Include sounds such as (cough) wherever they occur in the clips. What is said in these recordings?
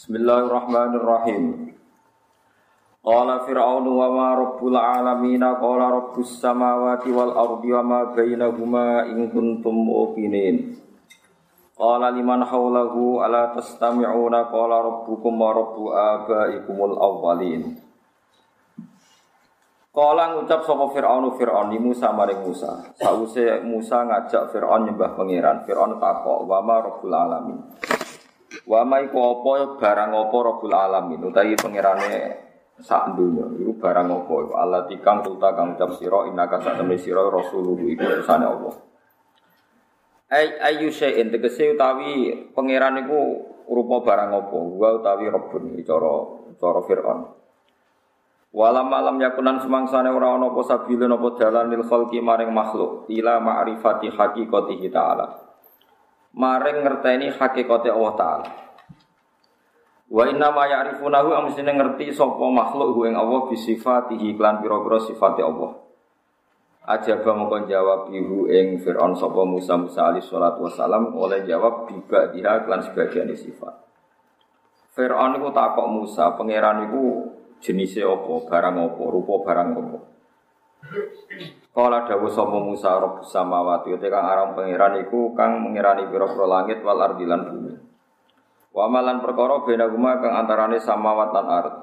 Bismillahirrahmanirrahim. Qala Fir'aun wa ma rabbul alamin qala rabbus samawati wal ardi wa ma bainahuma in kuntum muqinin. Qala liman hawlahu ala tastami'una qala rabbukum wa rabbu abaikumul awwalin. Kala ngucap sapa Firaun Firaun di Musa maring Musa. Sause Musa ngajak Firaun nyembah pangeran. Firaun takok, "Wa ma rabbul alamin?" Wa ma iku apa barang apa rabbul alamin? Utawi pangerane sak dunya iku barang apa iku Allah tikang tulta kang ucap sira innaka sak temne sira rasulullah iku utusane Allah. Ay ayu syai'in tegese utawi pangeran iku rupa barang apa? Wa utawi rabbun cara cara Firaun. Walam malam yakunan semangsane ora ana apa sabile napa dalan lil khalqi maring makhluk ila ma'rifati haqiqatihi ta'ala. Maring ngerteni hakikate Allah taala. Wa inna ma ya'rifunahu amsine ngerti sapa makhluk hu ing Allah bisifatihi klan pira-pira sifate Allah. Ajaba mongko jawab ibu ing Fir'aun sapa Musa Musa alaihi salatu wasalam oleh jawab biba dia klan sebagian sifat. Fir'aun iku takok Musa, pangeran iku jenisnya apa, barang apa, rupa barang apa. Kala dawu sapa Musa Rabbus samawati te kang aran pangeran iku kang mengirani pira-pira langit wal ardi lan bumi. Wa malan perkara bena kang antarane samawat lan ard.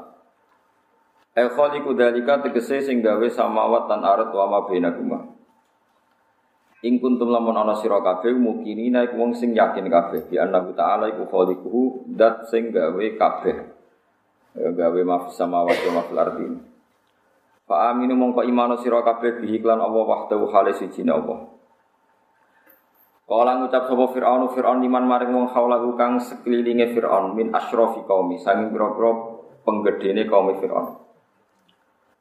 E khaliqu dalika tegese sing gawe samawat lan ard wa ma bena guma. Ing kuntum lamun ana sira kabeh mukini iku wong sing yakin kabeh bi annahu ta'ala iku khaliquhu dat sing gawe kabeh gawe mafis samawati wa ardi. Fa aminu mongko imano sira kabeh bihi klan Allah wahdahu hale sijine Allah. Kala ngucap sapa Fir'aun Fir'aun liman maring wong haulahu kang sekelilinge Fir'aun min asyrafi qaumi sanging pira-pira penggedene kaum Fir'aun.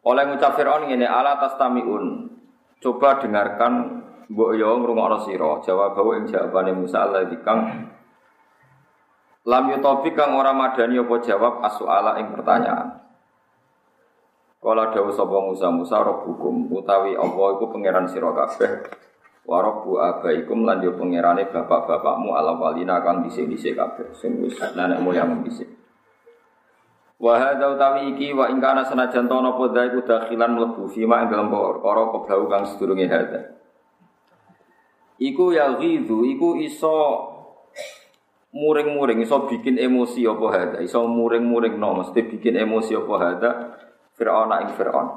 Oleh ngucap Fir'aun ngene ala tastamiun. Coba dengarkan mbok yo ngrungokno sira. Jawab bahwa ing jawabane Musa Allah dikang Lam yutobi kang ora madani apa jawab asuala ing pertanyaan. Kala dawuh sapa Musa Musa hukum utawi Allah iku pangeran sira kabeh. Wa rabbu abaikum lan yo pangerane bapak-bapakmu ala walina kang dhisik-dhisik kabeh sing wis nenek moyang dhisik. Wa hadza utawi iki wa ing kana senajan to napa dae iku dakhilan mlebu fima ing dalem perkara kebau kang sedurunge hadza. Iku ya ghidhu iku iso muring-muring iso bikin emosi apa hada iso muring-muring no mesti bikin emosi apa hada Fir'aun ing Fir'aun.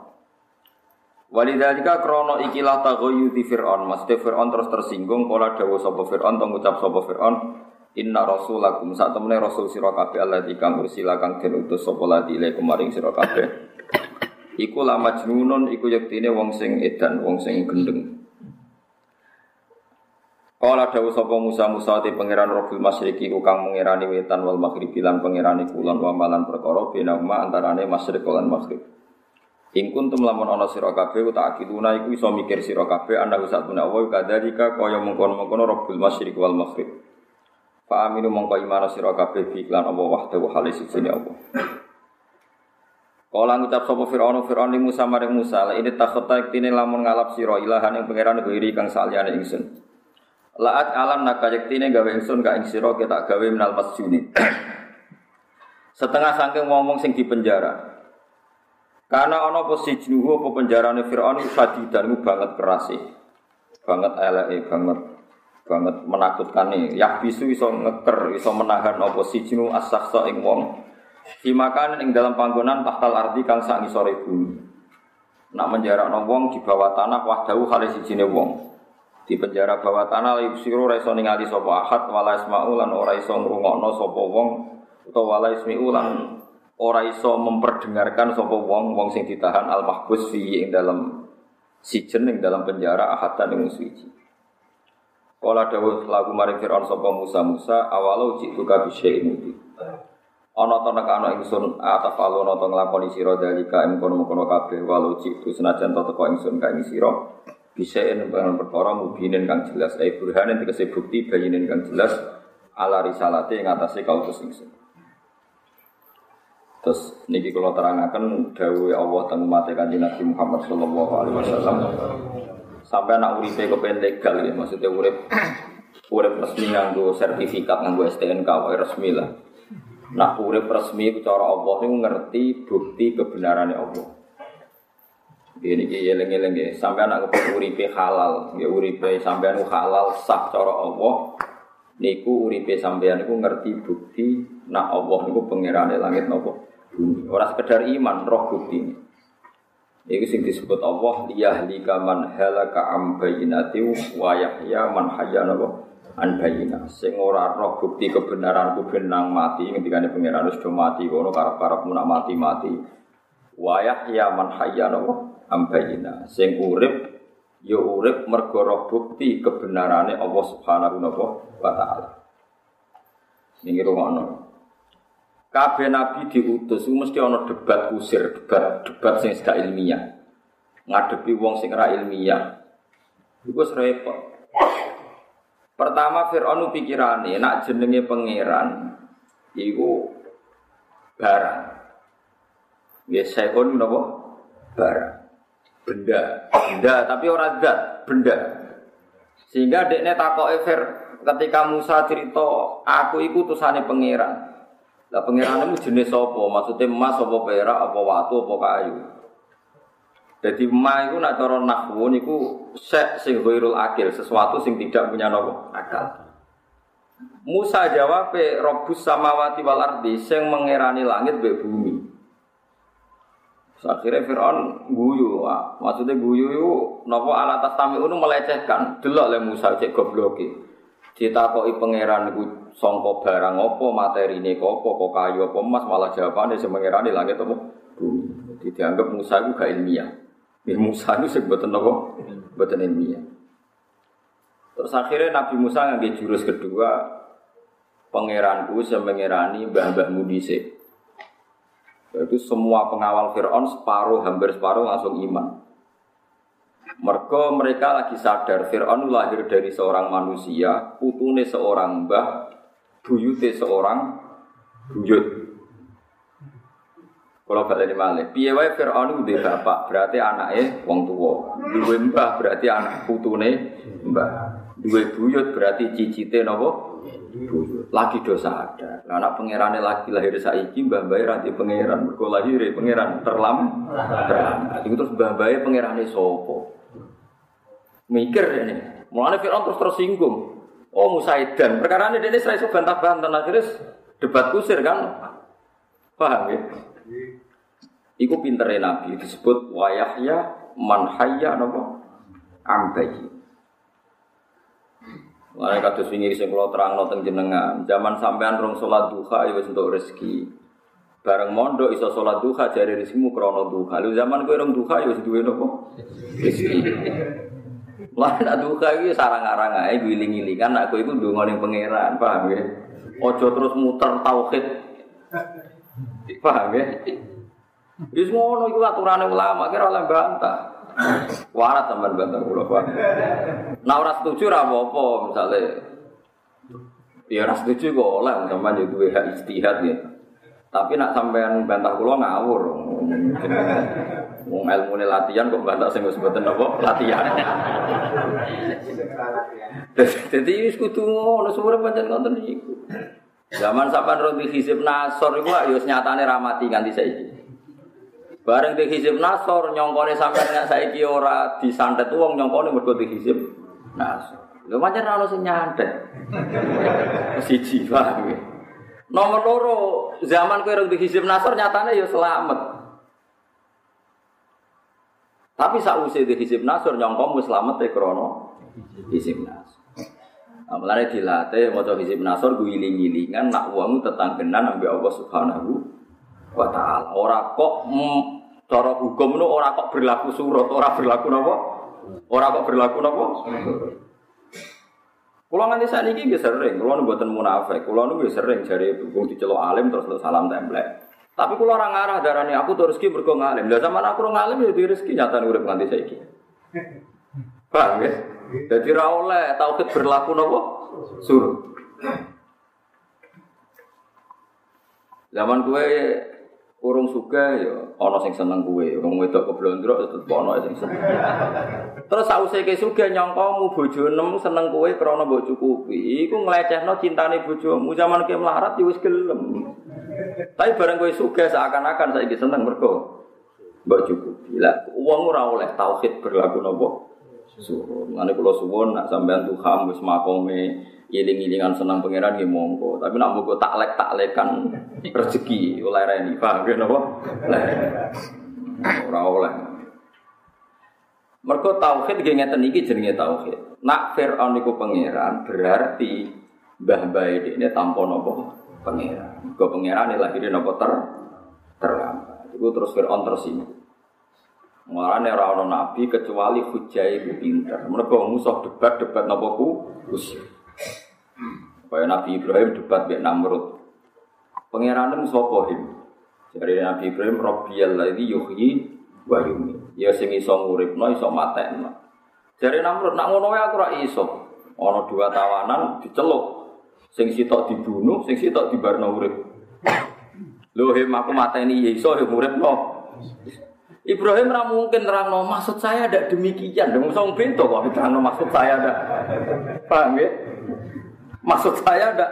Walidhalika krono ikilah di Fir'aun. Mesti Fir'aun terus tersinggung Kala dawa sapa Fir'aun Tong ucap sapa Fir'aun? Inna rasulakum. Saat temene rasul sira kabeh Allah dikang ursila kang den utus sapa ladi ile kemaring sira kabeh. Iku lama jenunun iku yektine wong sing edan wong sing gendeng Kala dawuh sapa Musa Musa te pangeran Rabbul Masyriqi ku kang mengirani wetan wal maghrib lan pangerani kulon wa malan perkara bena uma antarane masyriq lan maghrib. Ing kuntum lamun ana sira kabeh tak akiluna iku iso mikir sira kabeh ana satuna wa kadzalika kaya mengkon-mengkon Rabbul Masyriq wal maghrib. Fa aminu mongko iman sira kabeh bi lan Allah wahdahu halis sini Allah. Kala ngucap sapa Firaun Firaun Musa maring Musa la ini takhata iktine lamun ngalap sira ilahan ing pangeran iri kang saliyane ingsun. Laat alam nakayaktine gawe ingsun ka ing sira kita gawe minal masjuni. Setengah saking wong-wong sing dipenjara. Karena ana apa sijnuhu apa penjarane Firaun sadidan banget keras Banget eleke banget banget menakutkan. Yah bisu iso ngeker, iso menahan apa sijnu as-sakhsa ing wong. Dimakan ing dalam panggonan tahtal ardi kang sak ngisore bumi. Nak menjara wong di bawah tanah wahdahu kali sijine wong di penjara bawah tanah li siro raiso ningali sopo ahad wala isma'u lan ora iso ngrungokno sapa wong utawa wala ismi'u lan ora iso memperdengarkan sapa wong wong sing ditahan al mahbus fi ing dalam sijen ing dalam penjara ahatan ing suci Kala dawuh lagu mari Fir'aun sapa Musa Musa awalo jitu ka bi syai'in ana to nek ana ingsun atafalu ana to nglakoni sira dalika ing kono-kono kabeh walau jitu senajan to teko ingsun ka ing sira bisa dengan perkara mubinin kang jelas. Ay burhanin dikasih bukti bayinin kang jelas. Ala risalati yang atasnya kau terus ingsun terus niki kalau terangkan dawe Allah tentang mati kanji Nabi Muhammad Sallallahu Alaihi Wasallam. Sampai anak uripe kepen legal ya. Maksudnya urip urip resmi nganggo sertifikat nganggo STNK resmi lah. Nak urip resmi cara Allah niku ngerti bukti kebenarannya Allah. Ini ki eling-eling nggih, sampean nak kepengin uripe halal, ya uripe sampean halal sah cara Allah. Niku uripe sampean niku ngerti bukti nak Allah niku pangerane langit napa bumi. Ora sekedar iman, roh bukti. Iku sing disebut Allah liyahlika man halaka am bayyinati wa yahya man hayya napa an. Sing ora roh bukti kebenaranku benang mati ngendikane pangeran wis do mati kono karep-karep nak mati-mati. Wa yahya man hayya napa ambayina sing urip ya urip mergo roh bukti kebenarane Allah Subhanahu wa taala. Ning ngono. Kabeh nabi diutus mesti ana debat kusir, debat debat sing gak ilmiah. Ngadepi wong sing ora ilmiah. Iku repot. Pertama Fir'aun pikirane nak jenenge pangeran iku barang. Ya sekon napa? Barang benda, benda tapi orang zat, benda. Sehingga dekne takoke Fir ketika Musa cerita, aku ikut utusane pangeran. Lah pangeran itu jenis apa? Maksudnya emas apa perak apa watu apa kayu. Jadi emas itu nak cara nahwu niku sek sing ghairul akil, sesuatu sing tidak punya nopo akal. Musa jawab, Robus samawati wal ardi sing mengerani langit be bumi. Akhirnya Fir'aun guyu, maksudnya guyu itu nopo alat tami itu melecehkan, delok le Musa cek gobloki. Ditakoki pangeran iku sangka barang apa, materi ini apa, kok kayu apa emas, malah jawabannya semengeran di langit apa. Jadi dianggap Musa itu gak ilmiah. Ya Musa itu sebutan apa? Buatan ilmiah. Terus akhirnya Nabi Musa ngambil jurus kedua, pangeranku semengerani mbah-mbah mudisik. Itu semua pengawal Fir'aun separuh, hampir separuh langsung iman. Mereka mereka lagi sadar Fir'aun lahir dari seorang manusia, putune seorang mbah, buyute seorang buyut. Kalau balik malih, piye wae Fir'aun udah bapak, berarti anaknya wong tua. Dua mbah berarti anak putune mbah. Dua buyut berarti cicite nopo lagi dosa ada. Nah, anak pangerane lagi lahir saiki mbah mbah ranti pangeran mergo lahir pangeran terlam terlam. Iku terus mbah mbah pangerane sapa? Mikir ini. Mulane Firaun terus tersinggung. Oh Musaidan, perkara ini dia serai bantah-bantah akhirnya debat kusir kan? Paham ya? Iku pintere Nabi disebut wayahya manhaya nopo ambayi. Mulai kados wingi sing kula terangno teng jenengan, zaman sampean rong salat duha ya wis entuk rezeki. Bareng mondok iso salat duha jare rezekimu krana duha. Lu zaman kowe rong duha ya wis duwe nopo? Rezeki. Lah nak duha iki sarang-arang ae giling-gilingan nak kowe iku ndonga ning pangeran, paham ya? Ojo terus muter tauhid. Paham ya? Wis ngono iku aturane ulama kira oleh bantah. Warat sampean bantah kula, Pak. Nah ora setuju ra apa-apa misale. Ya ora setuju kok oleh sampean yo duwe hak istihad ya. Tapi nak sampean bantah kula ngawur. Wong ilmune latihan kok bantah sing wis mboten apa latihan. Dadi wis kudu ngono sumure pancen ngoten iku. Zaman sampean ro di hisib nasor iku yo nyatane ramati nganti saiki. Bareng di hizib nasor nyongkone nggak saya ora disantet uang nyongkone mergo di hizib nasor. Lho macam ora sing nyantet. Paham ya. Nomor loro zaman kowe di hizib nasor nyatane ya selamat. Tapi sausé di hizib nasor nyongkomu selamat ya krono hizib nasor. Nah, mulane dilatih maca hizib nasor guling-gilingan nak uangmu tetanggenan ambil Allah Subhanahu wa taala. Ora kok mm, Cara hukum itu orang kok berlaku surut, orang berlaku nopo, orang kok berlaku nopo. Kulo nganti saat ini sering, kulo nu buatan munafik, kulo nu sering cari dukung dicelok alim terus salam template. Tapi kulo orang arah darani aku tuh rezeki bergo ngalim. Lah zaman aku ngalim ya rezeki nyata urip nganti saiki. Paham ya? Jadi ra oleh tauhid berlaku nopo? Surut. Zaman gue Urung suka ya ana sing seneng kuwe, urung wedok keblondrok ya tetep ana sing seneng. Terus sause ke suga nyangkamu bojo nem seneng kowe krana mbok cukupi, iku nglecehno cintane bojomu zaman ke melarat ya wis gelem. Tapi bareng kowe suga seakan-akan saiki seneng mergo mbok cukupi. Lah wong ora oleh tauhid berlaku napa? Suwun. Ngene kula suwun nak sampean Tuhan wis makome iling-ilingan senang pangeran nggih monggo. Tapi nak monggo taklek taklekan (laughs) rezeki oleh reni, paham nggih napa? Ora oleh. Mergo tauhid nggih ngeten iki jenenge tauhid. Nak Firaun niku pangeran berarti mbah-mbah ini tanpa napa pangeran. Mergo pangeran lahir napa ter terlambat. Iku terus Firaun tersinggung. Mulane ora ana nabi kecuali hujai ku pinter. Mergo musuh debat-debat napa ku usir. Kaya Nabi Ibrahim debat mek Namrud. Pangerane sapa him? Jadi Nabi Ibrahim Rabbiyal ladzi yuhyi wa yumiit. Ya sing iso nguripno iso matekno. Jare Namrud nak ngono aku ora iso. Ana dua tawanan diceluk. Sing sitok dibunuh, sing sitok dibarno urip. Lho him aku mateni ya iso uripno. Ibrahim ra mungkin maksud saya ada demikian. Dong song pintu kok terangno maksud saya ada. Paham ya? Maksud saya ada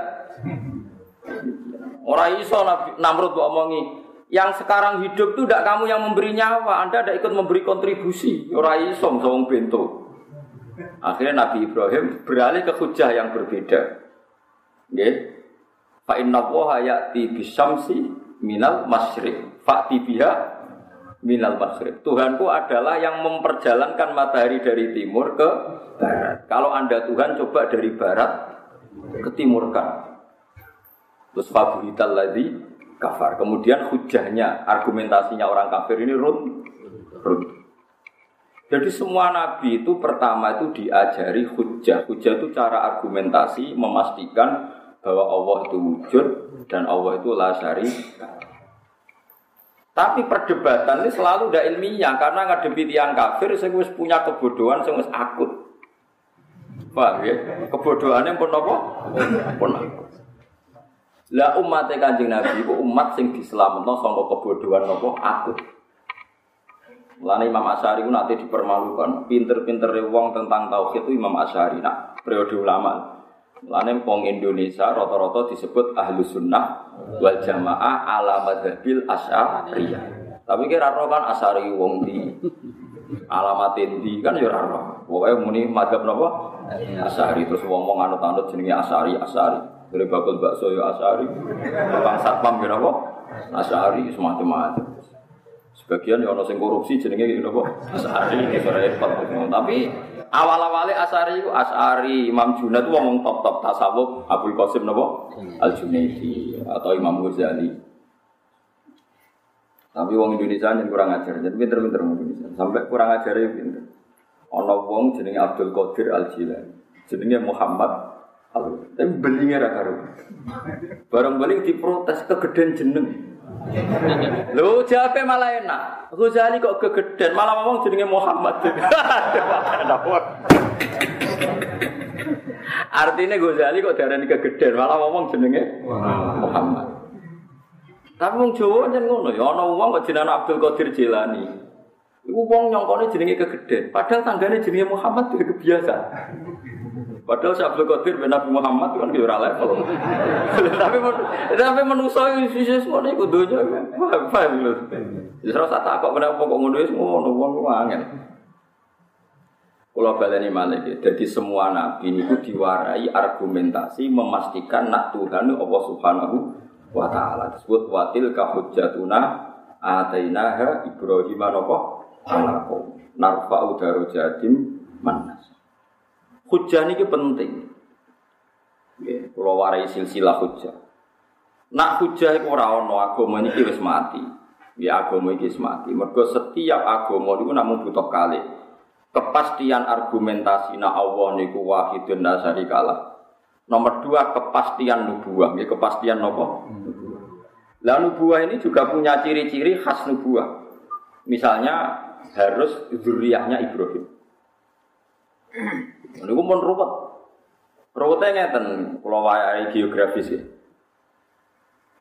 Orang iso Namrud omongi, yang sekarang hidup itu tidak kamu yang memberi nyawa, Anda tidak ikut memberi kontribusi. Orang iso song pintu. Akhirnya Nabi Ibrahim beralih ke hujah yang berbeda. Nggih. Fa inna wa ya'ti bisyamsi minal masyriq. Fa'ti biha minal maghrib. Tuhanku adalah yang memperjalankan matahari dari timur ke barat. Kalau Anda Tuhan coba dari barat ke timur kan. Terus fabuhital lagi kafar. Kemudian hujahnya, argumentasinya orang kafir ini run, run. Jadi semua nabi itu pertama itu diajari hujah. Hujah itu cara argumentasi memastikan bahwa Allah itu wujud dan Allah itu la syarika. Tapi perdebatan ini selalu tidak ilmiah karena ngadepi tiang kafir saya punya kebodohan saya akut. Paham ya? Kebodohannya pun apa? Pun. Lah umat kanjeng Nabi itu umat sing diselametno sangka kebodohan apa akut. Mulane Imam Asy'ari itu nanti dipermalukan. Pinter-pinter wong tentang tauhid itu Imam Asy'ari. Nah, periode ulama. Mulane wong Indonesia rata-rata disebut ahlu sunnah wal jamaah ala madhabil asyariyah. Tapi kira roh kan asari wong di alamat di kan ya roh. Pokoknya muni madhab napa? Asari terus wong wong anut-anut jenenge asari asari. Dari bakul bakso ya asari. Tukang satpam ya napa? Asari semacam-macam. Sebagian ya ono sing korupsi jenenge? Asari iki repot. Tapi Awal-awalnya Asari itu Asari, Imam Junad itu ngomong top-top tasawuf Abdul Qasim napa? Al Junaidi atau Imam Ghazali. Tapi wong Indonesia yang kurang ajar, jadi pinter-pinter wong Indonesia. Sampai kurang ajar ya pinter. Ono wong jenenge Abdul Qadir Al Jilani, jenenge Muhammad Al. Tapi belingnya ra karo. Barang balik diprotes kegedean jeneng. Lho jape malah enak. Ghazali kok kegeden malah ngomong jenenge Muhammad. (laughs) Artinya Ghazali kok darani kegeden malah ngomong jenenge Muhammad. Tapi wong Jawa jan ngono ya ana wong kok jenenge Abdul Qadir Jilani. Iku wong nyongkone jenenge kegeden, padahal tanggane jenenge Muhammad itu kebiasa. Padahal si Abdul Qadir bin Nabi Muhammad kan kira level. (laughs) tapi tapi itu sisi semua ini kudunya paham lho. Justru saya takut kenapa kok ngono wis ngono wong angel. Kalau baleni malik, jadi semua nabi ini diwarai argumentasi memastikan nak Tuhan Allah Subhanahu wa taala disebut watil kahujatuna atainaha Ibrahim apa alakum narfa'u darajatim manas Hujah ini penting. Kalau warai silsilah hujah. Nak hujah itu orang ono agama ini wis mati. Ya agama ini wis mati. Mergo setiap agama itu namun butuh kali. Kepastian argumentasi na Allah niku wahidun nasari kalah. Nomor dua kepastian nubuah. Ya kepastian nopo. Lah nubuah ini juga punya ciri-ciri khas nubuah. Misalnya harus zuriyahnya Ibrahim. Niku pun ruwet. Ruwetnya ngeten, kalau wayahe geografis ya.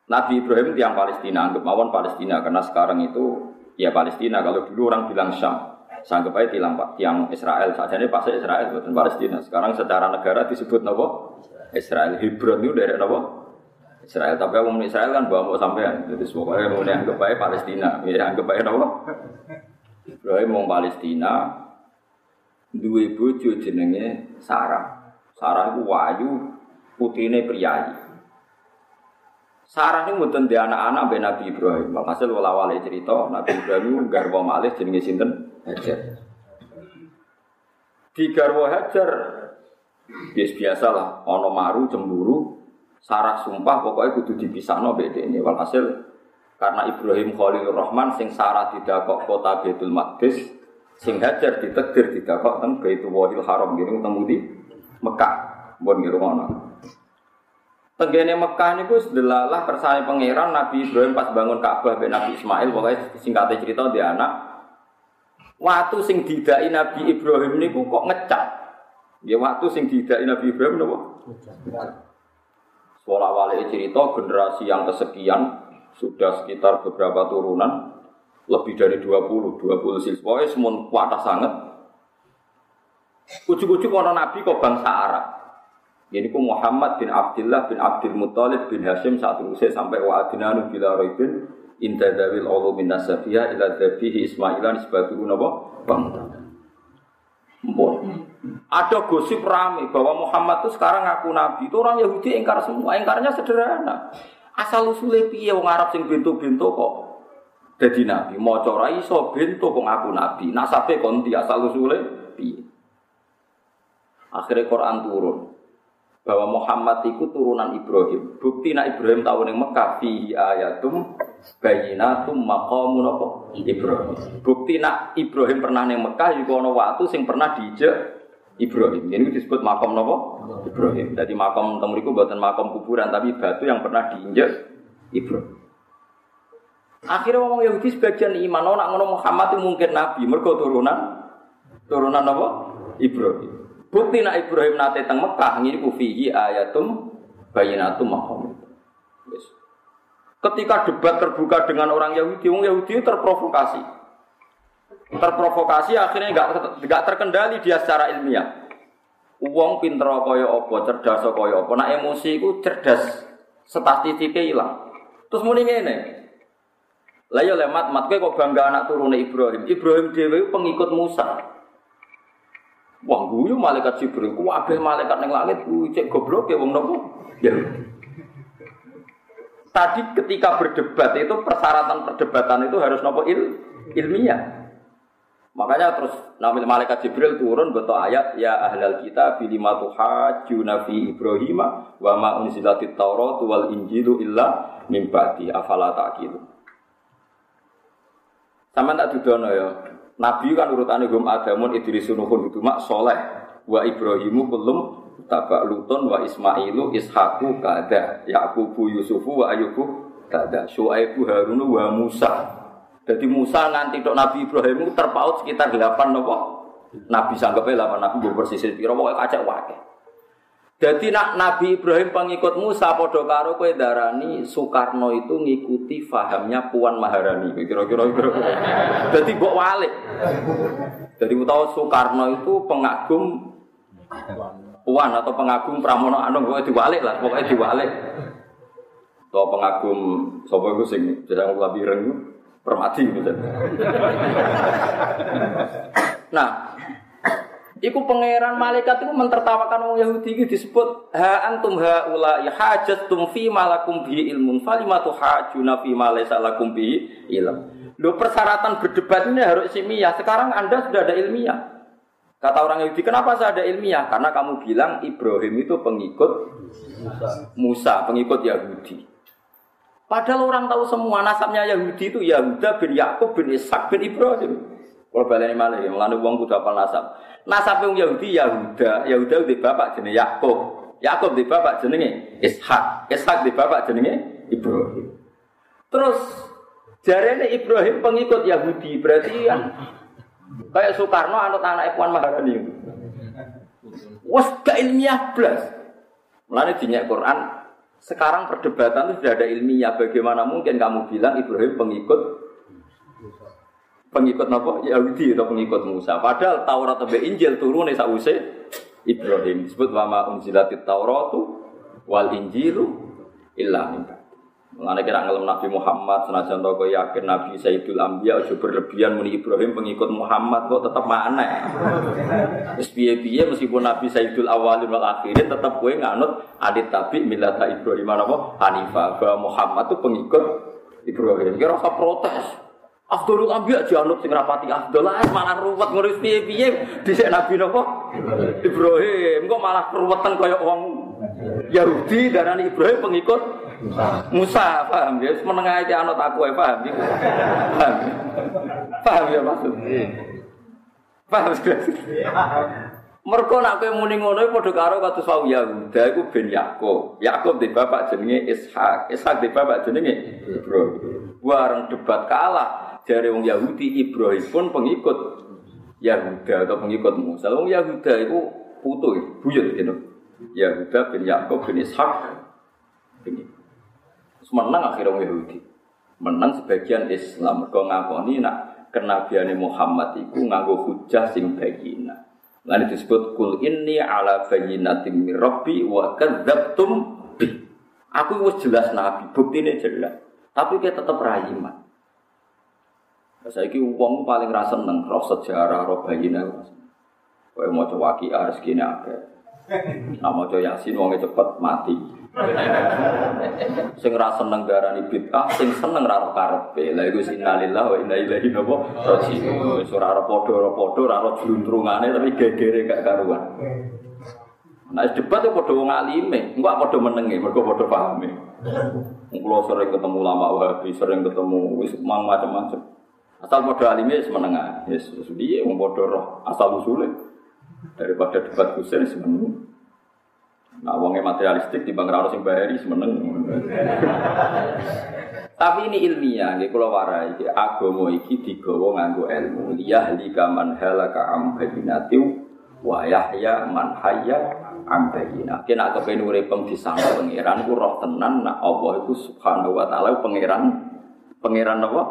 Nabi Ibrahim tiang Palestina, anggap mawon Palestina karena sekarang itu ya Palestina. Kalau dulu orang bilang Syam, sanggup aja tiang tiang Israel. Saja ini pasti Israel bukan Palestina. Sekarang secara negara disebut nopo Israel. Hebron itu dari nopo Israel. Tapi orang Israel kan bawa mau sampean. Jadi semuanya mau anggap aja Palestina. Ya anggap aja nopo. Ibrahim mau Palestina, dua bojo jenenge Sarah. Sarah itu wayu, putrine priayi. Sarah ini mboten di anak-anak be Nabi Ibrahim. Hasil wala wale cerita Nabi Ibrahim garwa malih jenenge sinten? Hajar. Di garwa Hajar bias biasa lah, ono maru cemburu, Sarah sumpah pokoknya kudu dipisahno beda ini. Walhasil karena Ibrahim Khalilur Rahman sing Sarah tidak kok kota Baitul Maqdis, sing Hajar ditekdir tidak kok teng Baitul Wahil Haram gini ketemu di Mekah. Bon ngono. Tenggene Mekah niku sedelalah kersane pangeran Nabi Ibrahim pas bangun Ka'bah ben Nabi Ismail pokoknya singkatnya cerita dia anak waktu sing didai Nabi Ibrahim niku kok ngecap. Ya waktu sing didai Nabi Ibrahim napa? Sekolah wali cerita generasi yang kesekian sudah sekitar beberapa turunan lebih dari 20, 20 siswa semua kuat sangat. Ujuk-ujuk orang Nabi kok bangsa Arab. Ini ku Muhammad bin Abdullah bin Abdul Muthalib bin Hashim saat usai sampai wa adinanu bila roibin inda dawil ulu min nasabiyah ila dabihi ismailan nisbatuhu napa Mpun. Ada gosip rame bahwa Muhammad itu sekarang ngaku nabi. Itu orang Yahudi ingkar semua. Ingkarnya sederhana. Asal usulnya piye wong Arab sing bintu-bintu kok jadi nabi. Mau ora iso bintu kok ngaku nabi. Nasabe konti asal usulnya piye. Akhirnya Quran turun bahwa Muhammad itu turunan Ibrahim. Bukti nak Ibrahim tahu yang Mekah fihi ayatum bayinatum maqamun apa? Ibrahim. Bukti nak Ibrahim pernah neng Mekah juga ono waktu sing pernah dijek Ibrahim. Ini disebut makam nopo Ibrahim. Jadi makam temuriku buatan makam kuburan tapi batu yang pernah diinjek Ibrahim. Akhirnya ngomong Yahudi sebagian iman, nak ngono Muhammad itu mungkin nabi, mereka turunan turunan apa? Ibrahim. Bukti nak Ibrahim nate teng Mekah ngene ku fihi ayatum bayinatum maqam. Yes. Ketika debat terbuka dengan orang Yahudi, orang Yahudi terprovokasi. Terprovokasi akhirnya nggak nggak terkendali dia secara ilmiah. Uang pinter kaya apa, cerdas kaya apa. Nak emosi itu cerdas, statistiknya hilang. Terus muni ngene. Lah ya lemat mat kowe kok bangga anak turune Ibrahim. Ibrahim dhewe pengikut Musa. Wah, guyu malaikat Jibril, ku kabeh malaikat ning langit ku cek goblok ya wong nopo? Ya. Tadi ketika berdebat itu persyaratan perdebatan itu harus nopo il, ilmiah. Makanya terus namanya malaikat Jibril turun betul ayat ya ahlal kita bilima tuhajuna fi Ibrahim wa ma unzilatit Taurat wal Injilu illa min ba'di afala. Sama tak dudono ya. Nabi kan urutannya gum Adamun Idrisun Nuhun mak soleh wa Ibrahimu kulum tabak Luton wa Ismailu Ishaku kada Yakubu Yusufu wa Ayubu kada Syuaibu Harunu wa Musa. Jadi Musa nanti dok Nabi Ibrahim terpaut sekitar delapan nopo. Nabi sanggupnya delapan Nabi bersisir piro pokoknya kacau wae. Jadi nak Nabi Ibrahim pengikut Musa podo karo kue darani Soekarno itu ngikuti fahamnya Puan Maharani. Kira-kira kira. Jadi mbok walik. Jadi tahu Soekarno itu pengagum Puan atau pengagum Pramono Anung pokoknya diwalik lah, pokoknya diwalik. Atau pengagum sapa iku sing jarang labiran itu permati. Nah, Iku pangeran malaikat itu mentertawakan orang Yahudi itu disebut ha antum haula ya tum fi malakum bi ilmun falimatu hajuna fi ma laysa lakum bi ilm. Lo persyaratan berdebat ini harus ilmiah. Sekarang Anda sudah ada ilmiah. Kata orang Yahudi, kenapa saya ada ilmiah? Karena kamu bilang Ibrahim itu pengikut Musa, pengikut Yahudi. Padahal orang tahu semua nasabnya Yahudi itu Yahuda bin Yakub bin Ishak bin Ibrahim. Kalau baleni malah ya, melanu uang kudu apal nasab. Nasab yang Yahudi Yahuda, Yahuda di bapak jenenge Yakub. Yakub di bapak jenenge Ishak. Ishak di bapak jenenge Ibrahim. Terus jarene Ibrahim pengikut Yahudi, berarti kan kayak Soekarno anut anak Puan Maharani. Wes gak ilmiah blas. Mulane dinyak Quran Sekarang perdebatan itu sudah ada ilmiah. Bagaimana mungkin kamu bilang Ibrahim pengikut pengikut apa? Yahudi atau pengikut Musa. Padahal Taurat atau Injil turun nih sause Ibrahim. Disebut wama unzilatit Tauratu wal Injilu illa min Mengenai kira ngelem Nabi Muhammad, senajan toko yakin Nabi Sayyidul Ambiya, aja berlebihan muni Ibrahim pengikut Muhammad kok tetap mana? Terus piye meskipun Nabi Sayyidul Awalin wal Akhirin tetap gue nganut adit tabi milata Ibrahim apa? Hanifah bahwa Muhammad tuh pengikut Ibrahim. Kira rasa protes. Abdul Ambiya janut sing rapati Abdul malah ruwet ngurus piye-piye dhisik Nabi napa? Ibrahim kok malah keruwetan kaya wong Yahudi darani Ibrahim pengikut Musa, paham ya? Menengah aja anut aku ya, paham ya? Paham, paham ya maksud? Paham Mereka nak kowe muni ngono padha karo kados wau Yahuda iku ben Yakub. Yakub di bapak jenenge Ishak, Ishak di bapak jenenge Ibrahim. Bareng debat kalah dari wong Yahudi Ibrahim pun pengikut Yahuda atau pengikut Musa. Wong Yahuda itu putu, buyut gitu. Yahuda bin Yakub bin Ishak. Ini menang akhirnya orang Yahudi. Menang sebagian Islam. Mereka ngakoni nak kenabiane Muhammad itu nganggo hujah sing bagina. Lalu disebut kul ini ala bayinatim min rabbi wa kadzabtum bi. Aku wis jelas nabi, ini jelas. Tapi kita tetap rayiman. Saya ini uang paling rasa seneng roh sejarah, roh mau coba kia rezeki akeh. Nah mau coba yasin uangnya cepet mati. sing ra seneng darani bid'ah, sing seneng ra karepe. Lah iku innalillahi wa inna ilaihi raji'un. Wis ora padha-padha ora jluntrungane tapi gegere gak karuan. Nah, debat itu padha wong alime, engko padha menenge, mergo padha pahame. Kulo sering ketemu lama Wahabi, sering ketemu wis macam-macam. Asal padha alime wis menengah. Yes, piye wong padha roh asal usule. Daripada debat kusen semeneng. Nah, wongnya materialistik di bang Rano sing semeneng. (laughs) Tapi ini ilmiah, nih kalau warai, agama iki digawa nganggo ilmu. Liyahli kaman halaka am bayinatiu wa yahya man hayya am bayina. Kena kepen uripem disangka pangeran ku roh tenan nak Allah iku subhanahu wa taala pangeran pangeran apa?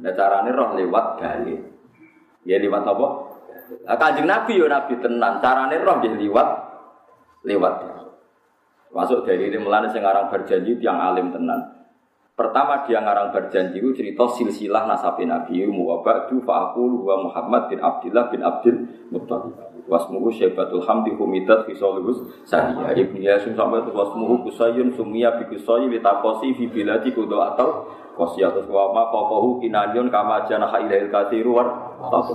Nah carane roh lewat dalil. Ya lewat apa? Kanjeng Nabi yo Nabi tenan, carane roh dia lewat lewat. Masuk dari ini sekarang berjanji yang alim tenan. Pertama dia ngarang berjanji itu cerita silsilah nasabi Nabi wa ba'du fa'akul wa Muhammad bin Abdullah bin Abdul Muttalib. Wasmuhu Syaibatul Hamdi Humidat Fisolihus Saniya. Ibn Yasin sampai itu wasmuhu Kusayun Sumia bi Kusayi Litakosi Fi Biladi Kudo atau Kosiatus wa ma Kokohu Kinanyun Kama Janaha Ilahil War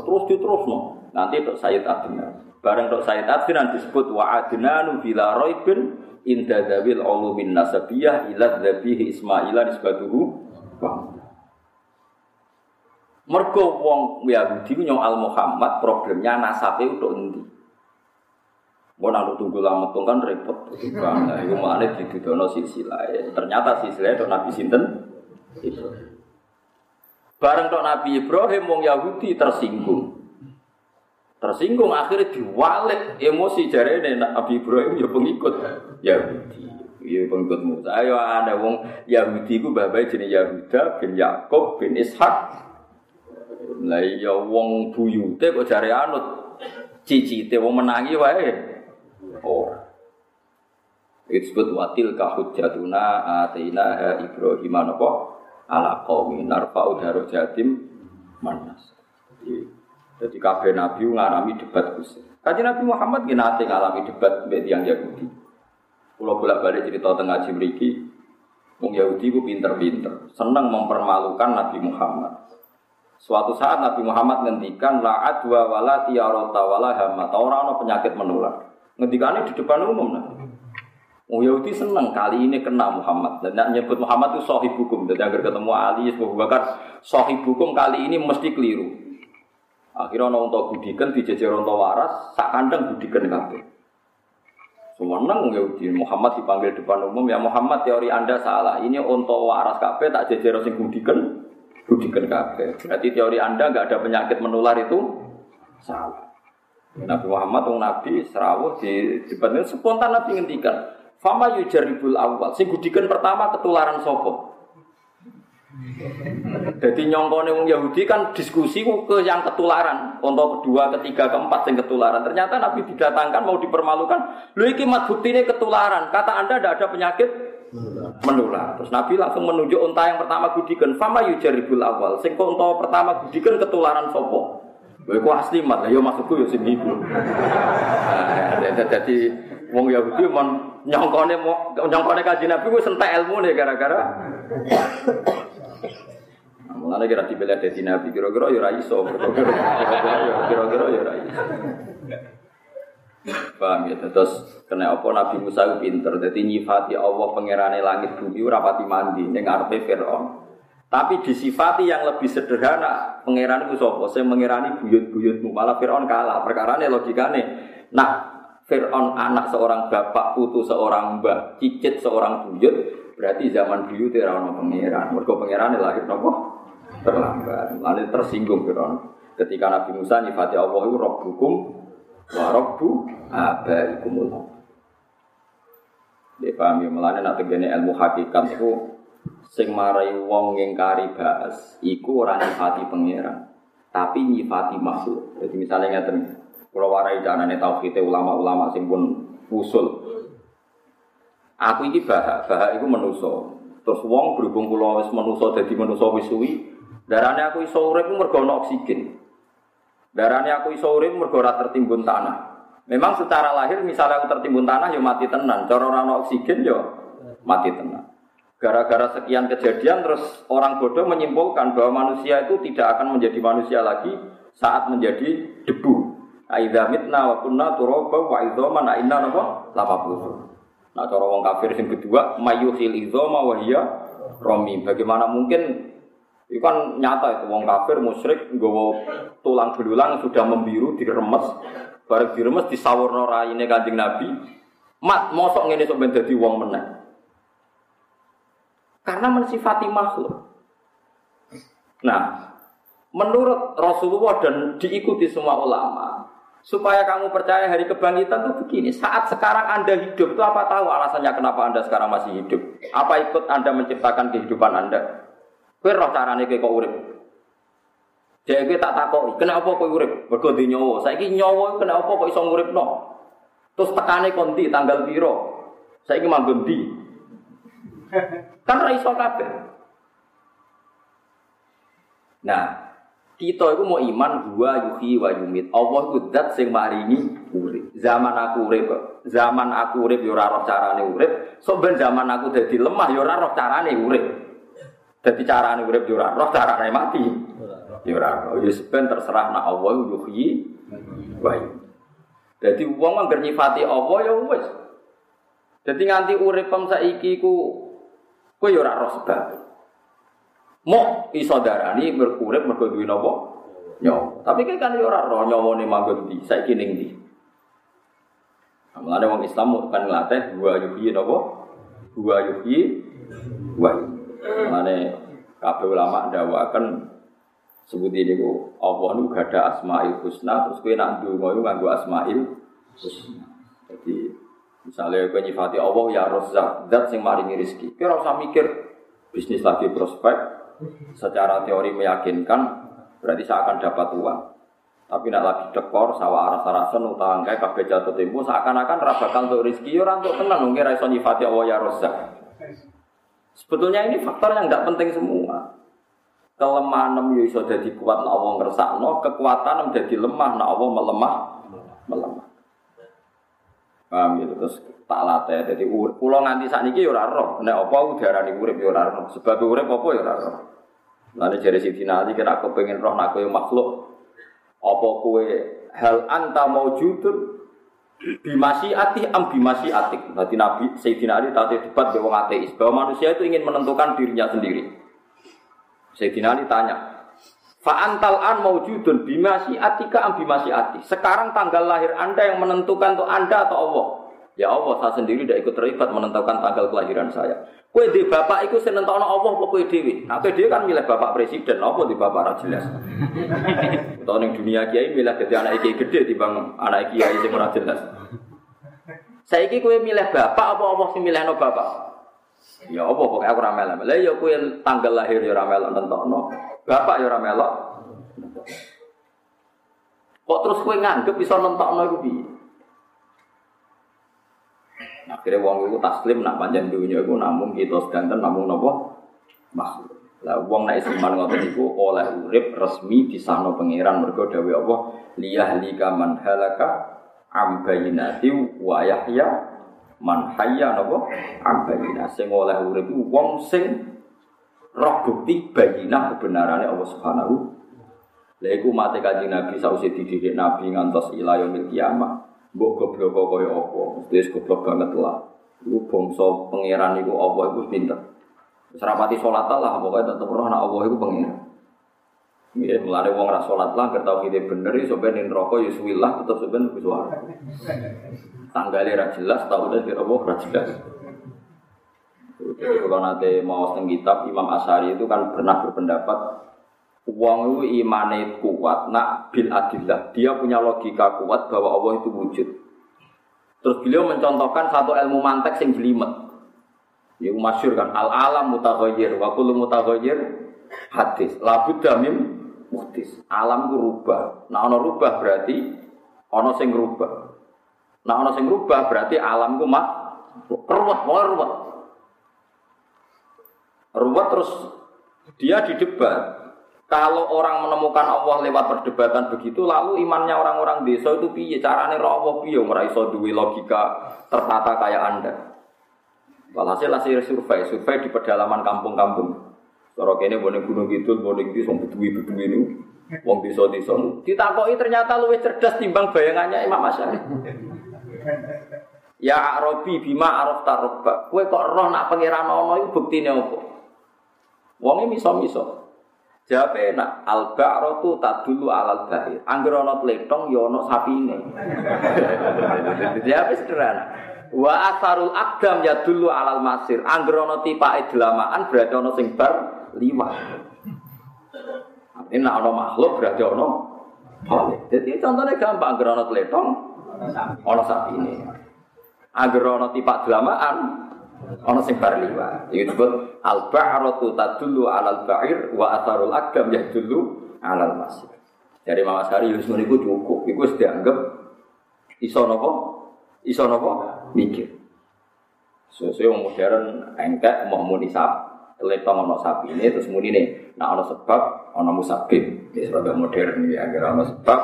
Terus diterus no Nanti untuk Sayyid Adnan. Bareng untuk Sayyid Adnan disebut Wa Adnanu Bila Roibin Inda Dawil Ulumin Nasabiyah Ilat Dhabihi Ismaila Nisbatuhu Mergo wong Yahudi nyong al Muhammad problemnya nasabe untuk endi. Mau nang tunggu lama tuh kan repot. Nah, itu mana di dono silsilah. Ternyata silsilah itu Nabi Sinten Ibrahim. Bareng tok Nabi Ibrahim wong Yahudi tersinggung. Tersinggung akhirnya diwalik emosi jari Nabi Ibrahim ya pengikut Yahudi. Ya pengikut Musa. Ayo ada wong Yahudi ku babai jenis Yahuda bin Yakob bin Ishak lah iya wong buyute kok jare anut cicite wong menangi wae. Oh. Itu disebut watil kahujatuna atina ha Ibrahim napa ala qaumi narfa'u jatim manas. Jadi kabeh nabi ngalami debat Gusti. Kaji Nabi Muhammad nggih nate ngalami debat mbek tiyang Yahudi. Pulau bolak-balik cerita tengah Jibriki, Wong Yahudi ku pinter-pinter, seneng mempermalukan Nabi Muhammad. Suatu saat Nabi Muhammad ngendikan la adwa wala tiarota wala hamat. Orang orang penyakit menular. Ngendikannya di depan umum nah. Oh Yahudi seneng kali ini kena Muhammad dan nak nyebut Muhammad itu sahib hukum. Jadi agar ketemu Ali, Abu Bakar, sahib hukum kali ini mesti keliru. Akhirnya orang untuk budikan dijejer untuk waras, sak kandang budikan kabeh. Semenang Yahudi Muhammad dipanggil depan umum ya Muhammad teori anda salah. Ini untuk waras kabeh tak jejer sing budikan budikan kabeh. Berarti teori Anda nggak ada penyakit menular itu salah. Nabi Muhammad, Nabi Serawuh di debatnya spontan Nabi ngendikan, Fama yujaribul awal. Sing gudikan pertama ketularan sopo. Jadi nyongkone wong Yahudi kan diskusi ke yang ketularan, untuk kedua, ketiga, keempat yang ketularan. Ternyata Nabi didatangkan mau dipermalukan. Lu iki mat ini ketularan. Kata Anda tidak ada penyakit menular. Terus Nabi langsung menunjuk unta yang pertama gudikan. Fama yujaribul awal. Sing unta pertama gudikan ketularan sopo. Gue kok asli mat, ya maksudku ya sing iku. Nah, jadi wong Yahudi mon nyongkone nyongkone kaji Nabi gue sentek ilmu nih gara-gara. (coughs) Nah, mulane kira dibela dadi Nabi kira-kira ya ora iso. Kira-kira ya ora iso. Paham ya, terus kena apa Nabi Musa itu pinter, jadi nyifati Allah pengerane langit bumi rapati mandi, yang ngarepe Fir'aun. Tapi disifati yang lebih sederhana, pangeran itu sopo, saya mengirani buyut-buyutmu, malah Fir'aun kalah. Perkara ini logikanya, nah Fir'aun anak seorang bapak, putu seorang mbak, cicit seorang buyut, berarti zaman buyut era ono pangeran. Mergo pangeran lahir nopo terlambat. Lalu tersinggung Fir'aun. Ketika Nabi Musa nyifati Allah itu Rabbukum wa Rabbu abaikumul. Dia paham ya, melane nak tegene ilmu hakikat itu sing marai wong ngingkari bahas iku ora nyifati pangeran tapi nyifati makhluk jadi misalnya ngeten kalau warai janane tauhid ulama-ulama sing pun usul aku ini bahak bahak itu menuso terus wong berhubung kula wis menuso dadi menuso wis suwi aku iso urip mergo ana oksigen. Darane aku iso urip mergo ora tertimbun tanah. Memang secara lahir misalnya aku tertimbun tanah ya mati tenan. Cara ora ana oksigen ya mati tenan. Gara-gara sekian kejadian terus orang bodoh menyimpulkan bahwa manusia itu tidak akan menjadi manusia lagi saat menjadi debu. Aidza mitna wa kunna turaba wa idzaman inna napa? Puluh. Nah cara wong kafir yang kedua mayuhil idzama wa hiya romi. Bagaimana mungkin itu kan nyata itu wong kafir musyrik nggawa tulang belulang sudah membiru diremes bareng diremes disawurno raine Kanjeng Nabi. Mat mosok ngene sok ben dadi wong meneh. Karena mensifati makhluk. Nah, menurut Rasulullah dan diikuti semua ulama, supaya kamu percaya hari kebangkitan itu begini. Saat sekarang Anda hidup itu apa tahu alasannya kenapa Anda sekarang masih hidup? Apa ikut Anda menciptakan kehidupan Anda? Kue roh carane kue kok urip. Kue tak takoki, kenapa kue urip? Mergo di nyawa. Saiki nyawa kenapa kok iso no? Terus tekane konti tanggal piro? Saiki manggon di. Kan ra iso kabeh. Nah, kita itu mau iman dua yuhi wa yumit. Allah itu dat sing maringi urip. Zaman aku urip, zaman aku urip yo ora roh carane urip. So ben zaman aku dadi lemah yo ora roh carane urip. Dadi carane urip yo ora roh carane mati. Yo ora roh. Yo ben terserah nak Allah yuhi wa yumit. Dadi wong anggar nyifati Allah ya wis. Dadi nganti uripem saiki ku Kowe ya ora roh sebab. Mau iso darani berkurip mergo duwe? Nyawa. Tapi kan kan ora roh nyawane manggon ndi, saiki ning ndi. Nah, mulane wong Islam kan nglatih dua yuhi napa? Dua yuhi wa. Mulane kabeh ulama ndawakaken sebut ini ku Allah nu gak ada asmaul husna terus kowe nak ndonga iku nganggo asmaul husna. Jadi Misalnya kau nyifati Allah ya Razzaq, zat sing maringi rezeki. Kau usah mikir bisnis lagi prospek, secara teori meyakinkan berarti saya akan dapat uang. Tapi nak lagi dekor, sawah arah sarasen, utang kayak kabeh jatuh tempo, seakan-akan rabakan untuk rezeki, orang untuk tenang, ngira iso nyifati ya Razzaq. Sebetulnya ini faktor yang tidak penting semua. Kelemahan nem iso jadi kuat, nak Allah ngersakno, kekuatan jadi lemah, nak Allah melemah, melemah. Paham gitu terus tak latih. Jadi pulau nganti saat ini ya roh. Nek apa udara nih urip ya roh. Sebab urip apa ya roh. Nanti jadi si Ali kira aku pengen roh nak kue makhluk. Apa kue hal anta mau judul bimasi ati am bimasi atik. Nanti Nabi Sayyidina Ali tadi debat dengan ateis bahwa manusia itu ingin menentukan dirinya sendiri. Sayyidina Ali tanya, Fa'antal an maujudun bimasi atika am bimasi ati. Sekarang tanggal lahir Anda yang menentukan untuk Anda atau Allah? Ya Allah, saya sendiri tidak ikut terlibat menentukan tanggal kelahiran saya. Kue di bapak itu senentok Allah apa kue dewi? Nah, kue dewi kan milih bapak presiden, apa di bapak raja jelas. (laughs) Tahun yang dunia kiai milih jadi anak kiai gede di bang anak kiai yang ora jelas. Saiki kowe milih bapak apa Allah sing milihno bapak? Ya apa pokoke aku ora melok. Lah ya kowe tanggal lahir ya ora melok nentokno. Bapak ya ora melok. Kok terus kowe nganggep bisa nentokno iku piye? Akhirnya wong itu taslim nak panjang dunia itu namun kita sedanten namun nopo makhluk. Lah wong nek iman ngoten niku oleh urip resmi disahno pangeran mergo dawuh Allah liyahlika man halaka am bayinati wa yahya man hayya napa am sing oleh urip wong sing roh bukti bayinah kebenarannya Allah Subhanahu Lha iku mate kanjeng Nabi sausé dididik Nabi ngantos ila yaumil kiamah. Mbok goblok kaya apa? Wis goblok banget lah. Iku bangsa pangeran iku Allah iku pinter. Serapati sholat lah, pokoknya tetap roh nak Allah itu pengen. Ya, mulai wong ras sholat lah, kertau kita bener, ya sebenarnya rokok ya suwilah, tetap sebenarnya ke suara. Tanggalnya ra jelas, tahu deh kira ra jelas. Jadi kalau nanti mau setengah kitab, Imam Asari itu kan pernah berpendapat Uang itu imane kuat, nak bil adillah. Dia punya logika kuat bahwa Allah itu wujud. Terus beliau mencontohkan satu ilmu mantek sing jelimet. Ya masyur kan al alam mutaghayyir wa kullu hadis. Labu damim muhtis. Alam ku rubah. Nah ana rubah berarti ana sing rubah. Nah ana sing rubah berarti alam ku mak ruwet, ruwet. Ruwet terus dia didebat. Kalau orang menemukan Allah lewat perdebatan begitu, lalu imannya orang-orang desa itu piye? Carane roh piye? Ora iso duwe logika tertata kayak Anda. Walhasil hasil survei, survei di pedalaman kampung-kampung. Kalau kene boleh gunung boleh gitu, song bedui bedui ini, wong desa desa. Ditakoi ternyata luwih cerdas timbang bayangannya Imam Asyari. Ya Arabi bima araf tarobba. Kue kok roh nak pangeran ono itu buktine apa? Wonge miso-miso. Jawab enak, al ba'ratu tadulu alal bahir. Angger ana tletong ya ana sapine. (laughs) Jawab sederhana. Wa asarul akdam ya dulu alal masir. Anggrono tipa idlamaan berarti ono sing bar liwat. Ini nak ono makhluk berarti ono. Jadi contohnya gampang, anggrono teletong, ono sapi ini. Anggrono tipa delamaan, ono sing bar liwat. Itu disebut al ba'ratu tadullu alal ba'ir wa asarul akdam ya dulu alal masir. Jadi Mama Sari Yusuf itu cukup. Itu dianggap iso nopo, iso nopo, mikir. Sesuai yang modern engkek mau muni sap, letong ono sapi ini terus muni nih, nah ono sebab ono musabib, ini sebab modern ya agar ono sebab.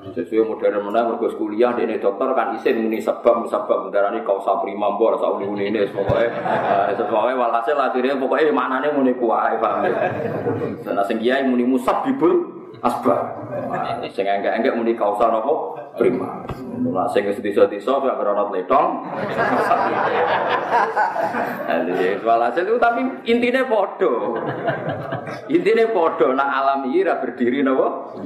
Sesuai modern mana berkus kuliah di ini dokter kan isin muni sebab musabab darah ini kau sapri mambo rasa uni uni ini pokoknya pokoknya walhasil akhirnya pokoknya mana nih muni kuai paham ya. Nah sing muni musabibul asbab. Sing enggak-enggak muni kausa nopo prima. Ora sing wis desa-desa gak krono letong. Walhasil itu tapi intinya podo. Intinya podo nak alam ini berdiri nopo.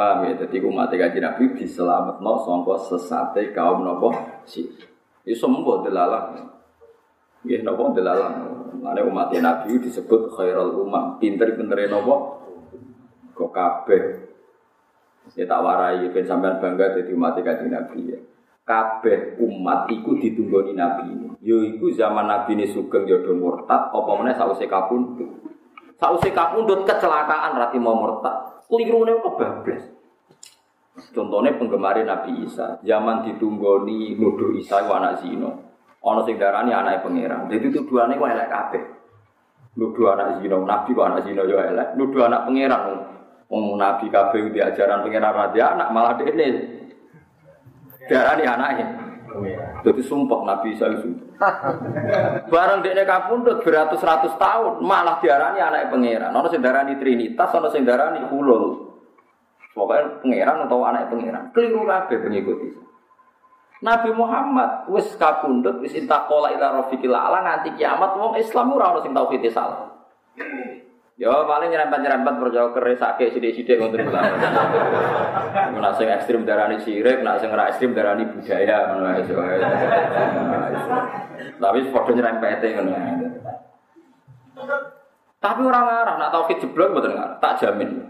Paham ya, jadi umat kaji Nabi diselamat no songko sesate kaum nopo si. Itu semua delalah. Ya nopo delalah. Mana umat Nabi disebut khairul umat, pinter-pintere nopo. Kok kabeh. Ya tak warai, ben sampean bangga jadi umat kaji Nabi ya. Kabeh umat iku ditunggoni Nabi. Yo iku zaman Nabi ini sugeng jodoh murtad, apa mana sausé kapundhut. Sausé kapundhut kecelakaan rati mau murtad kelirune kebablas. Contohnya penggemar Nabi Isa, zaman ditunggoni nuduh Isa itu anak zino. Ono sing darani anak pangeran. Jadi tuduhane kok elek kabeh. Nuduh anak zino, Nabi kok anak zino yo elek. Nuduh anak pangeran. Wong Nabi kabeh di ajaran pangeran anak malah dene. Darani anaknya. Jadi sumpah Nabi Isa itu. Barang dekne kapundhut beratus-ratus tahun malah diarani anak pangeran. Ono sing darani Trinitas, ono sing darani Hulul. Pokoknya pangeran atau anak pangeran. Keliru kabeh pengikut itu. Nabi Muhammad wis kapundhut wis intaqala ila rafiqil ala nganti kiamat wong Islam ora ono sing tauhid salah. Ya paling nyerempet-nyerempet percaya keresake sithik-sithik ngoten lho. Nek sing ekstrem darani sirik, nek sing ora ekstrem darani budaya ngono ae. Tapi padha nyerempete ngono. Tapi orang ngarah, nak tauhid jeblok mboten ngarah, tak jamin.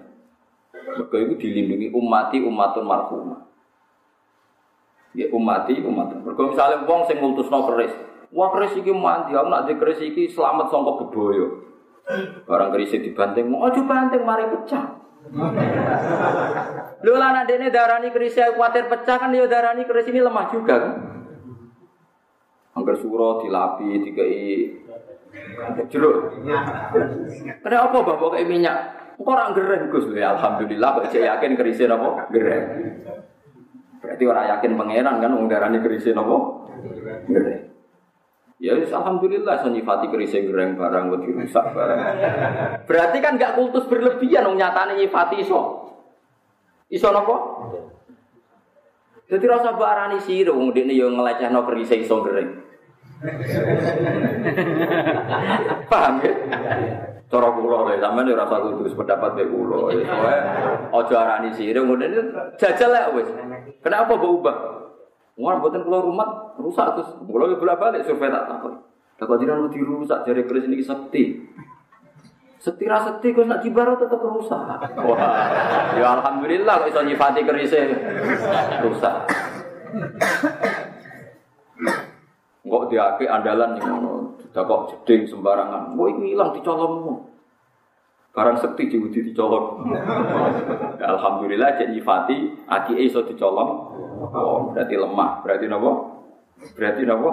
Mergo itu dilindungi umati umatun marhumah. Ya umati umat. Mergo misale wong sing ngultusno keris. Wah keris iki mandi, aku nak di keris iki selamat sangka bebaya. Barang keris dibanting, mau aja banting mari pecah. Lho lah nak dene darani keris kuatir pecah kan ya darani keris ini lemah juga kan. Angger suro dilapi dikai jeruk. Kenapa bapak kayak minyak? Kok orang gereng Gus? Ya alhamdulillah kok yakin kerisnya apa? Gereng. Berarti orang yakin pangeran kan wong darani kerise napa? Gereng. Ya alhamdulillah so nyifati kerise gereng barang kok dirusak barang. Berarti kan gak kultus berlebihan wong nyatane nyifati iso. Iso napa? Jadi rasa barani sira wong dekne yo ngelecehno kerise iso gereng. Paham ya? Cara kula lho, sampean ora usah kudu pendapat be kula. Aja arani sirih ngene jajal lek wis. Kenapa mbok? Wong mboten kula rumah rusak terus. Kula yo bolak-balik survei tak takon. Lah kok jenengan dirusak jare keris niki sekti. Sekti ra sekti kok nak dibaro tetep rusak. Wah, ya alhamdulillah kok iso nyifati kerise rusak. Kok diake andalan ning ngono. Kok jeding sembarangan. Kok iku ilang dicolongmu. Barang sekti diwudi dicolong. Alhamdulillah jadi nyifati aki iso dicolong. Oh, berarti lemah. Berarti napa? Berarti napa?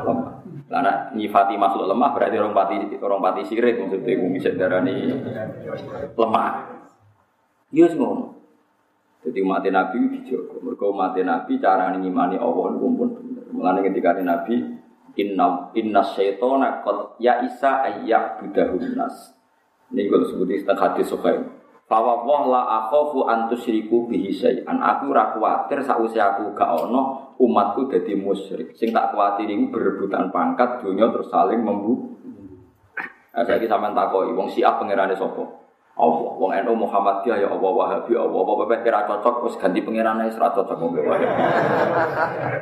Lemah. Karena nyifati makhluk lemah berarti orang pati orang pati sirik maksudnya gue bisa darani lemah. Iya semua. Jadi mati Nabi dijogo. Mereka mati Nabi cara ngimani Allah itu pun bener. Ketika Nabi inna inna syaitona qad ya isa ayyak budahun nas. Ini kalau sebut istilah hadis sahih. Fawa wah la akhafu an tusyriku bihi syai'an. Aku ora kuwatir sakwise aku gak ono umatku dadi musyrik. Sing tak kuwatir iku berebutan pangkat dunia terus saling membu. Nah, saya sampean takoki wong Syiah pangerane sapa? Allah, wong NU Muhammadiyah ya Allah Wahabi Allah, apa pepe kira cocok terus ganti pangerane ora cocok wong Wahabi.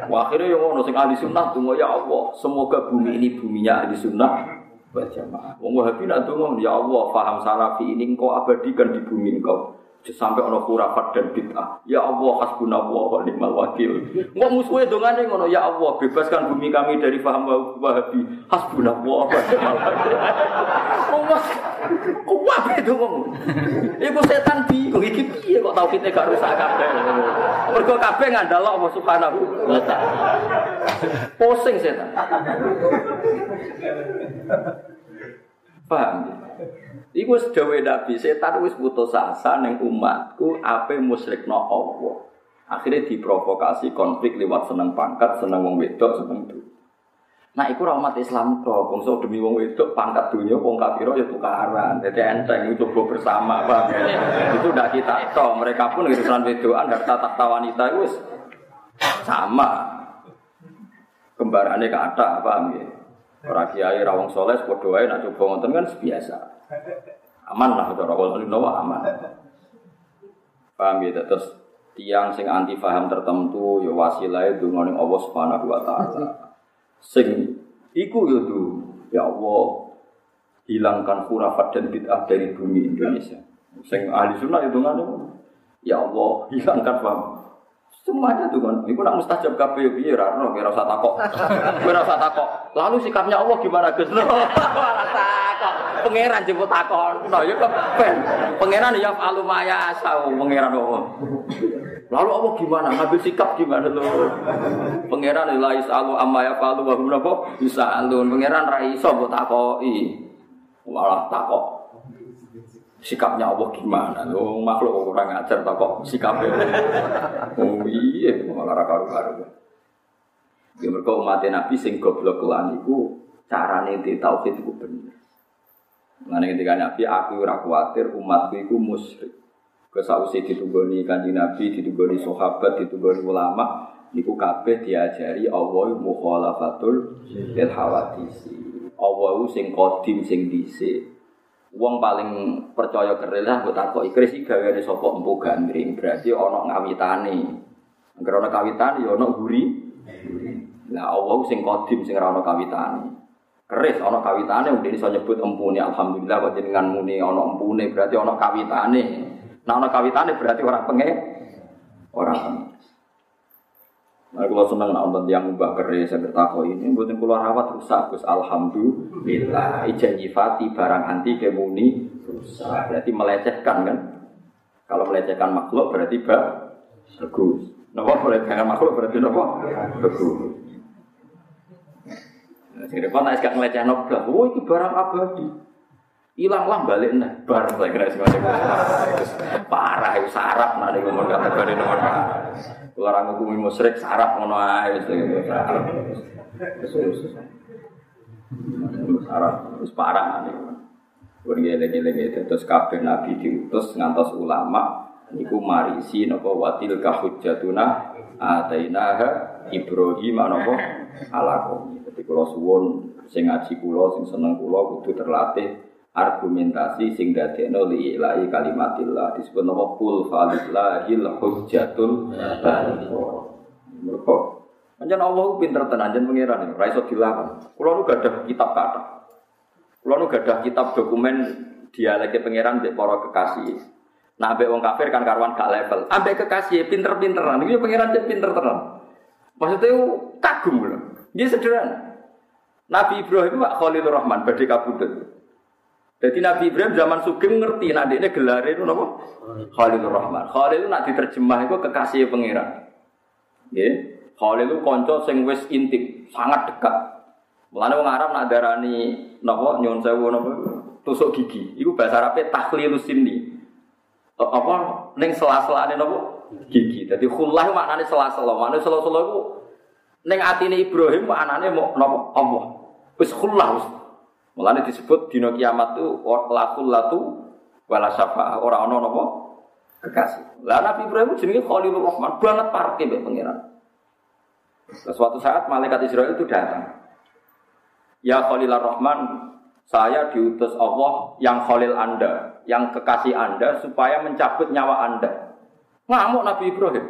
Wah, akhirnya yang ngono sing ahli sunnah tunggu ya Allah, semoga bumi ini buminya ahli sunnah berjamaah. Wong Wahabi nak ya Allah, faham salafi ini engkau abadikan di bumi engkau. Sampai ono khurafat dan bid'ah. Ya Allah, hasbunallah wa ni'mal wakil. Engkau musuhnya dongane ngono, ya Allah, bebaskan bumi kami dari faham Wahabi. Hasbunallah wa ni'mal wakil. Wae itu ngomong. Iku setan bingung iki piye kok tau kita gak rusak kabeh. Mergo kabeh ngandalo Allah Subhanahu wa taala. Pusing setan. Paham? Iku wis dawuh Nabi, setan wis putus asa ning umatku ape musyrikno Allah. Akhirnya diprovokasi konflik lewat seneng pangkat, seneng wong wedok, seneng duit. Nah, iku rahmat Islam to, bangsa demi wong wedok pangkat dunia wong kafir ya tukaran. Jadi enteng itu coba bersama, Bang. itu udah kita to, mereka pun urusan wedokan harta tak wanita itu sama. Kembarannya kata, paham ya? Orang kiai rawang soleh, podo ae nak coba ngonten kan biasa. Aman lah cara wong nawa aman. Paham ya terus tiang sing anti paham tertentu ya wasilah ndonga ning Allah Subhanahu wa taala. Sing iku ya ya Allah hilangkan khurafat dan bid'ah dari bumi Indonesia. Sing ahli sunnah itu ngene. Ya Allah, hilangkan paham Semuanya tuh kan, itu nak mustajab kabeh yo piye ora ono kira usah takok. Kira usah takok. Lalu sikapnya Allah gimana Gus? (laughs) Ora takok. Pangeran jemput takon. Nah ya kepen. Pangeran ya alu maya sau pangeran Allah. Lalu Allah gimana? Ngambil sikap gimana lo? Pangeran la isalu amma ya falu wa hum bisa alun. Pangeran ra iso mbok takoki. Malah takok sikapnya Allah gimana? Lo makhluk kok kurang ajar tak kok sikapnya. Oh iya, malah karu-karu. Ya mereka umat Nabi sing goblok kelan iku carane di tauhid iku bener. Mengenai ketika Nabi, aku ora kuatir umatku iku musyrik. Kesausi ditunggoni kanji Nabi, ditunggoni sahabat, ditunggoni ulama, niku kabeh diajari Allah mukhalafatul lil hawadisi. Allah sing kodim sing dhisik. Wong paling percaya kerelah mbok takoki kris iki gaweane sapa empu gandring, berarti ana ngawitane. Angger ana kawitane ya ana guri. Lah Allah sing kodim sing ora ana kawitane. Keris ana kawitane udah iso nyebut empune alhamdulillah kok jenengan muni ana empune berarti ana kawitane. Nah ana kawitane berarti ora penge ora Nah, kalau seneng nonton yang mbak keris saya bertakwa ini, buatin keluar rawat rusak, Gus. Alhamdulillah. Ijen nyifati barang anti kemuni rusak. Berarti melecehkan kan? Kalau melecehkan makhluk berarti bagus. Nopo melecehkan makhluk berarti nopo bagus. Nah, sing repot nek gak ngeleceh nobel. Oh iki barang abadi. Hilang lah balik nih, bar saya kira sih parah itu sarap nanti ngomong kata gue nomor kalau orang ngukumi musyrik sarap ngono ae terus sarap terus parah Gue ngeleng-ngeleng itu terus kabeh nabi diutus ngantos ulama niku marisi napa watil kahujjatuna atainaha Ibrahim napa ala qaumi. Dadi kula suwun sing ngaji kula sing seneng kula kudu terlatih argumentasi sing dadekno li ilahi kalimatillah disebut nama kul falillahil hujjatul baligha. Mergo Allah pinter tenan anjan pangeran ora iso dilawan. Kula nu gadah kitab kata. Kula nu gadah kitab dokumen dialeke pangeran mbek para kekasih. Nah, ambek wong kafir kan karuan gak level. Ambek kekasih pinter-pinteran. Iki pangeran cek pinter tenan. Maksudnya kagum lho. Dia sederhana. Nabi Ibrahim itu Khalilur Rahman badhe kabudut. Jadi Nabi Ibrahim zaman Sugeng ngerti nanti ini gelar itu apa? Khalilur Rahman. Khalil nak diterjemah itu kekasih pangeran. Ya. Khalil itu konco sing wis intim, sangat dekat. Mulane wong Arab nak darani napa nyuwun sewu napa tusuk gigi. Iku bahasa Arabe takhlilus sinni. Apa ning sela-selane napa gigi. Dadi khullah maknane sela-sela. Maknane sela-sela iku ning atine Ibrahim maknane mau napa Allah. Wis khullah Mulane disebut dino kiamat itu lakul latu wala syafa'a ora ana napa kekasih. Lah Nabi Ibrahim jenenge Khalilur Rahman, banget parke mbek pangeran. Suatu saat malaikat Israel itu datang. Ya Khalilur Rahman, saya diutus Allah yang Khalil Anda, yang kekasih Anda supaya mencabut nyawa Anda. Ngamuk Nabi Ibrahim.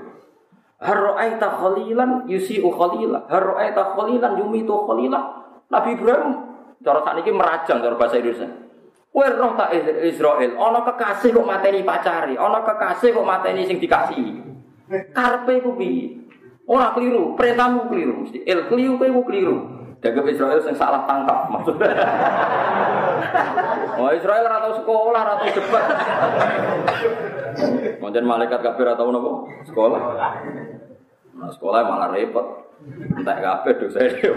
Harra'aita khalilan yusi'u khalilah. Harra'aita khalilan yumitu khalilah. Nabi Ibrahim Cara ini merajang cara bahasa Indonesia. Kowe roh tak Israel, ana kekasih kok mateni pacari, ana kekasih kok mateni sing dikasih. Karpe ku piye? Ora keliru, perintahmu keliru mesti. El keliru kowe ku keliru. Dagang Israel sing salah tangkap maksudnya. (laughs) Oh Israel ora tau sekolah, ora tau debat. Mungkin malaikat kafir ora tau napa? Sekolah. Nah, sekolah malah repot. Entah kabeh dosa dia.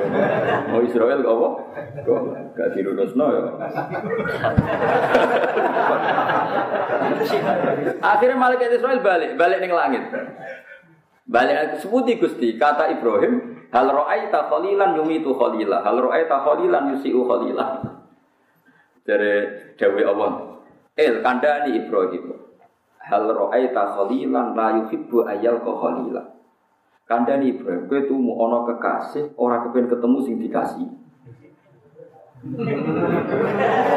Mau Israel kok apa? Kok gak dilurusno ya. Akhirnya malaikat Israel balik, balik ning langit. Balik sebuti Gusti, kata Ibrahim, hal ra'aita khalilan yumitu khalila, hal ra'aita khalilan yusiu khalila. Dari Dewi Allah. El kandani Ibrahim. Hal ra'aita khalilan la yuhibbu ayal khalila. Kandani Ibrahim, kowe tumu ana kekasih, ora kepen ketemu sing dikasih.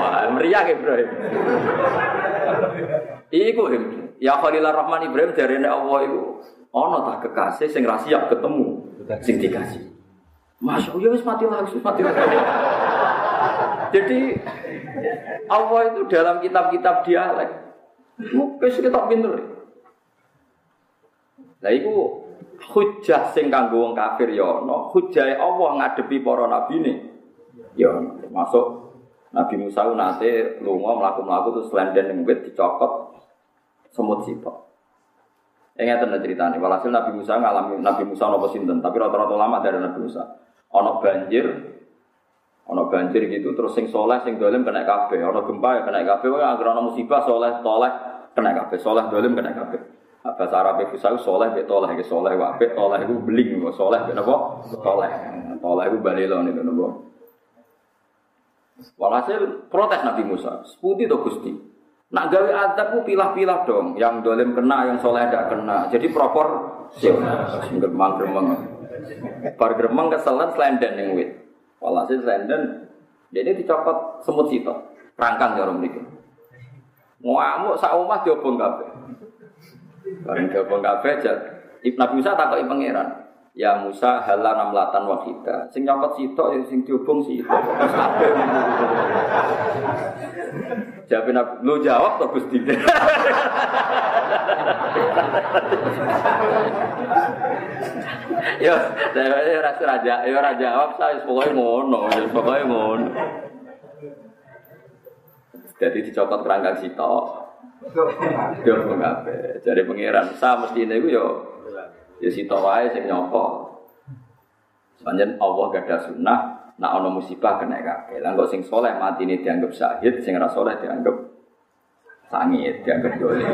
Wah, meriah Ibrahim. Iku ya Khalilur Rahman Ibrahim dari Allah itu ana tak kekasih sing ra siap ketemu sing dikasih. Masya Allah, wis mati lagi, wis mati lagi. Jadi Allah itu dalam kitab-kitab dialek. Mungkin kita pinter. Nah, itu hujah sing kanggo wong kafir ya ana, hujah Allah ngadepi para nabine ya masuk Nabi Musa nate lunga mlaku-mlaku terus lenden ning wit dicokot semut sitok. Yang ngeten ceritane, walhasil Nabi Musa ngalami Nabi Musa nopo sinten, tapi rata-rata lama dari Nabi Musa. Ono banjir, ono banjir gitu, terus sing soleh, sing dolim kena kabeh, ono gempa ya kena kabeh, wah agar ono musibah soleh, toleh kena kabeh, soleh dolim kena kabeh. Bahasa Arab itu saya soleh, bet toleh, ke soleh, wabet toleh itu beling, soleh, bet apa? Toleh, toleh itu balilo nih, nopo. Walhasil protes Nabi Musa, seputih to gusti. Nak gawe adab ku pilah-pilah dong, yang dolim kena, yang soleh tidak kena. Jadi propor Gremeng gremeng. Bar gremeng keselan selenden yang wit. Walhasil selenden, jadi dicopot semut situ, rangkang ya orang ini. Ngamuk sak omah diobong kabeh. Bareng gabung kabeh jat. Nabi Musa takoki pangeran. Ya Musa hala namlatan wahida. Sing nyokot sitok ya sing diobong sitok. (laughs) Jawabin aku, lu jawab toh Gusti. (laughs) Yo, saya rasa raja, yo raja jawab saya pokoknya ngono, pokoknya ngono. Jadi dicopot kerangkang sitok. Yo kabeh. Jadi pangeran, sa mesti ini yo ya sitok wae sing nyopot. Sepanjang Allah gak ada sunnah, nak ono musibah kena. Lah kok sing soleh mati ini dianggap syahid, sing ra soleh dianggap sangit, dianggap dolim.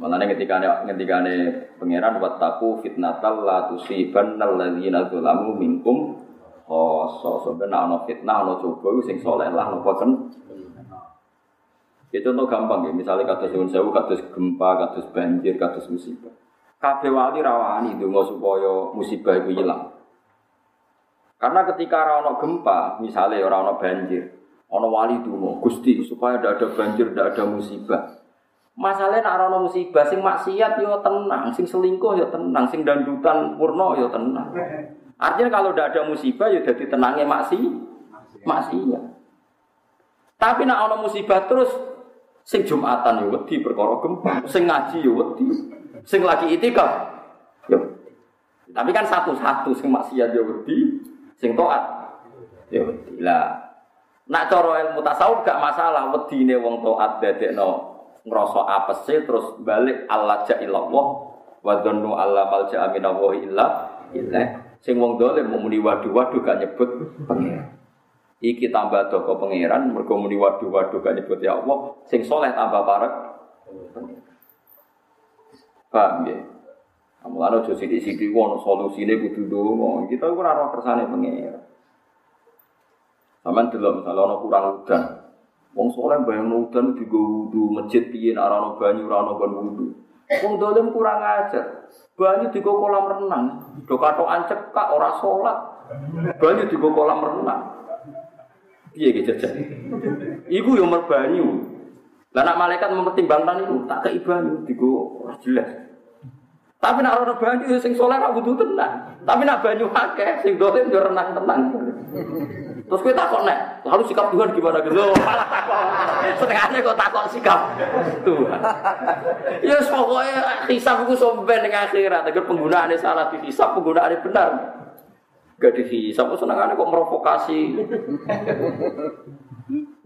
Malah ketika ketika pangeran wataku fitnatal la tusiban alladzina zalamu minkum khoso sebenarnya ono fitnah ono coba sing soleh lah nopo kan itu contoh gampang ya misalnya kados nyuwun sewu kados gempa kados banjir kados musibah kabeh wali rawani donga supaya musibah itu hilang karena ketika ono gempa misalnya ono banjir ono wali donga Gusti supaya tidak ada banjir tidak ada musibah Masalahnya nak rono musibah sing maksiat yo tenang, sing selingkuh yo tenang, sing dandutan purno yo tenang. Artinya kalau tidak ada musibah yo jadi tenangnya maksi maksiat. Tapi nak ono musibah terus sing Jumatan yo wedi perkara sing ngaji yo wedi, sing lagi itikaf yo. Tapi kan satu-satu sing maksiat yo wedi, sing taat yo wedi. Lah nak cara ilmu tasawuf gak masalah wedine wong taat dadekno ngerasa apa sih terus balik Allah jailallah wa dzannu alla malja wa illa illa sing wong dolim mau muni waduh waduh gak nyebut pangeran iki tambah doko pangeran mergo muni waduh waduh gak nyebut ya Allah sing soleh tambah parek paham ya Amulane aja sithik-sithik ono solusine kudu ndonga. Kita ora ora kersane pangeran. Sampeyan delok misalnya ono kurang udan, Wong soleh bayang udan juga wudhu masjid piye rano banyu rano ban wudhu. Wong dolim kurang ajar. Banyu juga kolam renang. Do katokan cekak ora sholat. Banyu juga kolam renang. Piye gitu jajan? Iku yang merbanyu. Lah malaikat mempertimbangkan itu tak kei banyu digo jelas. Tapi nak ora banyu sing soleh ora butuh tenang. Tapi nak banyu akeh sing dolim yo renang tenang. Terus kita takut nek, lalu sikap Tuhan gimana gitu? (laughs) Setengahnya kok takut sikap Tuhan. Ya pokoknya hisap itu somben dengan akhirat. Agar penggunaannya salah dihisap, penggunaannya benar. Gak dihisap, senengannya kok merovokasi.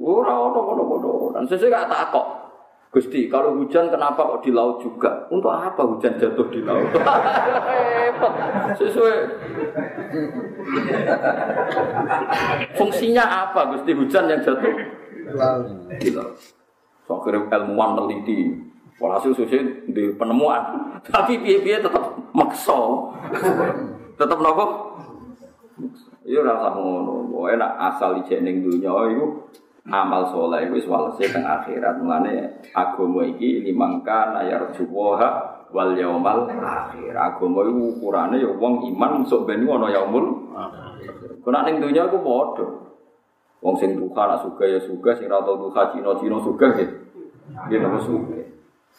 Ora ono ono Dan sesuai gak takut. Gusti, kalau hujan kenapa kok di laut juga? Untuk apa hujan jatuh di laut? Sesuai. Fungsinya apa Gusti hujan yang jatuh? Di laut. So, ilmuwan teliti. Walhasil sesuai di penemuan. Tapi piye-piye tetap makso. tetap nopo? Iya rasa ngono. Enak asal ijening dunia itu amal soleh wis walese teng akhirat. Mulane agama iki limangkan ayar juwaha wal yaumal akhir. Agama iku ukurane ya wong iman sok ben ana yaumul akhir. Kena ning donya iku padha? Wong sing duka nak suka ya suka sing ra duka cino-cino suka ya dia nopo suka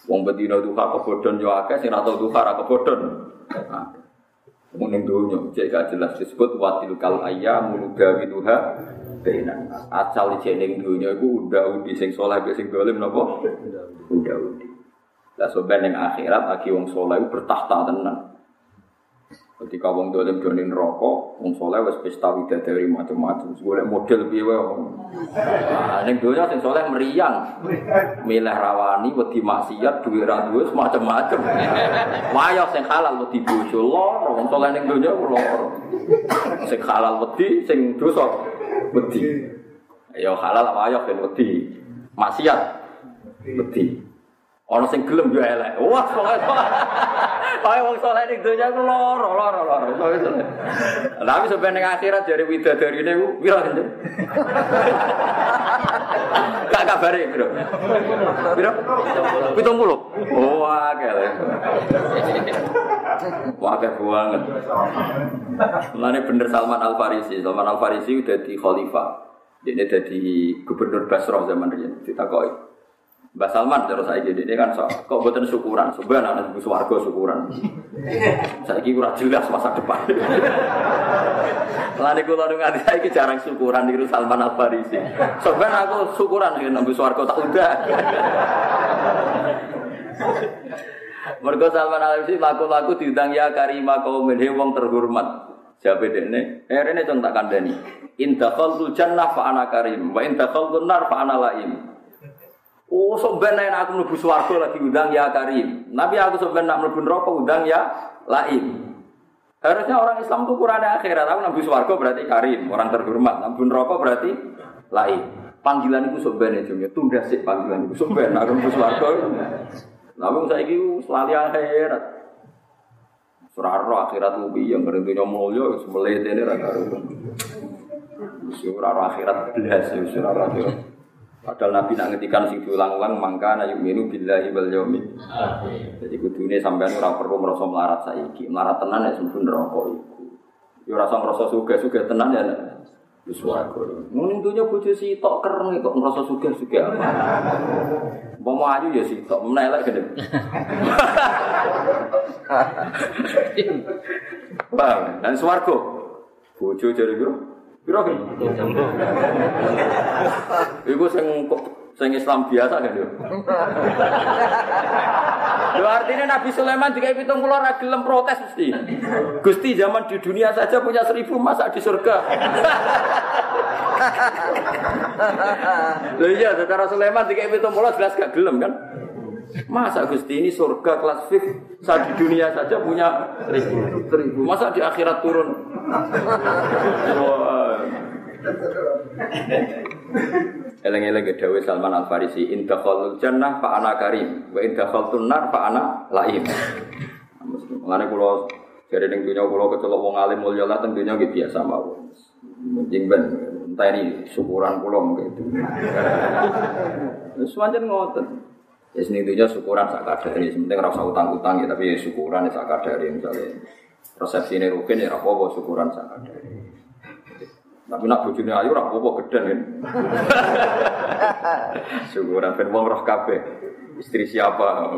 wong bedino duka kebodhon yo akeh sing ra duka ra kebodhon Mungkin ning donya cek gak jelas. Disebut watil kal ayyamu nudawiluha bainan asal jeneng dunia itu udah udi sing soleh sing dolim nopo? Udah udi lah sobat yang akhirat lagi wong soleh itu bertahta tenan ketika wong dolim donin rokok wong soleh wes pesta dari macam-macam boleh model piye wae nah ning dunia sing soleh meriang milih rawani wedi maksiat duwe ra duwe macam-macam wayo sing halal wedi bojo loro wong soleh ning dunia loro sing halal wedi sing dosa wedi. Ya halal ayo ben wedi. Maksiat wedi. Ana sing gelem yo elek. Wah, pokoke Kaya wong saleh ning donya ku loro, loro, loro. Tapi sampai ning akhirat dari widadarine ku pira kan? Gak kabare, Bro. Piro? 70. Oh, akeh. Akeh banget. Mulane bener Salman Al Farisi. Salman Al Farisi udah di khalifah. Dia jadi gubernur Basrah zaman dia. Kita koi. Mbak Salman terus saya jadi ini kan so, kok buatan syukuran, sebenarnya anak ibu suwargo syukuran. saya kira jelas masa depan. Lani kula nu nganti saiki jarang syukuran niru Salman Al Farisi. Sebenarnya aku syukuran nek nang suwargo tak udah. Mergo Salman Al Farisi laku-laku diundang ya karima kaum wong terhormat. Jabe dekne, eh rene cung tak kandhani. In dakhaltul jannah fa karim, wa in dakhaltun nar fa ana laim. Oh, sebenarnya aku mlebu swarga lagi undang ya Karim. Nabi aku sebenarnya nak mlebu neraka undang ya Laim. Harusnya orang Islam itu kurangnya akhirat. Aku nabi swarga berarti Karim, orang terhormat. Nabi neraka berarti Laim. Panggilan itu sebenarnya cuma tunda sih panggilan itu sebenarnya aku mlebu swarga. Nabi saya itu selalu akhirat. Surah akhirat lebih yang ngerentunya mulia, semelete ini raga Surah akhirat belas, surah akhirat. Padahal Nabi nak ngetikan sing diulang-ulang mangka na yu'minu billahi wal yaumil Jadi kudune sampean ora perlu merasa melarat saiki. Melarat tenan ya sempun neraka iku. Ya rasa ngrasa sugih-sugih tenan ya wis swarga. Mung dunya bojo sitok kereng kok ngrasa sugih-sugih apa. Mau ayu ya sitok, menelek gede. (laughs) Bang, dan swarga. Bojo jare Piro kan? Iku sing sing Islam biasa kan yo. (laughs) Lho artinya Nabi Sulaiman jika pitung pulau ora gelem protes mesti. Gusti zaman di dunia saja punya seribu masa di surga. Lho iya secara Sulaiman jika pitung pulau jelas gak gelem kan? Masa Gusti ini surga kelas fif saat di dunia saja punya seribu, seribu. Masa di akhirat turun? (laughs) Eleng-eleng Dawe Salman Al Farisi, indah khalul jannah fa ana karim, wa indah nar fa ana laim. Mengenai pulau jadi ning dunia pulau kecelok wong alim mulya lah tentunya gitu biasa mawon. Mungkin ben entah ini syukuran pulau gitu. Semuanya ngotot. Ya sini dunia syukuran sak kadari, sementing rasa utang-utang ya tapi syukuran ya sak kadari misalnya. Resepsi ini rukin ya rapopo syukuran sak kadari. Tapi nak bojone ayu ora apa-apa gedhen kan. (laughs) Syukuran ben wong roh kabeh. Istri siapa?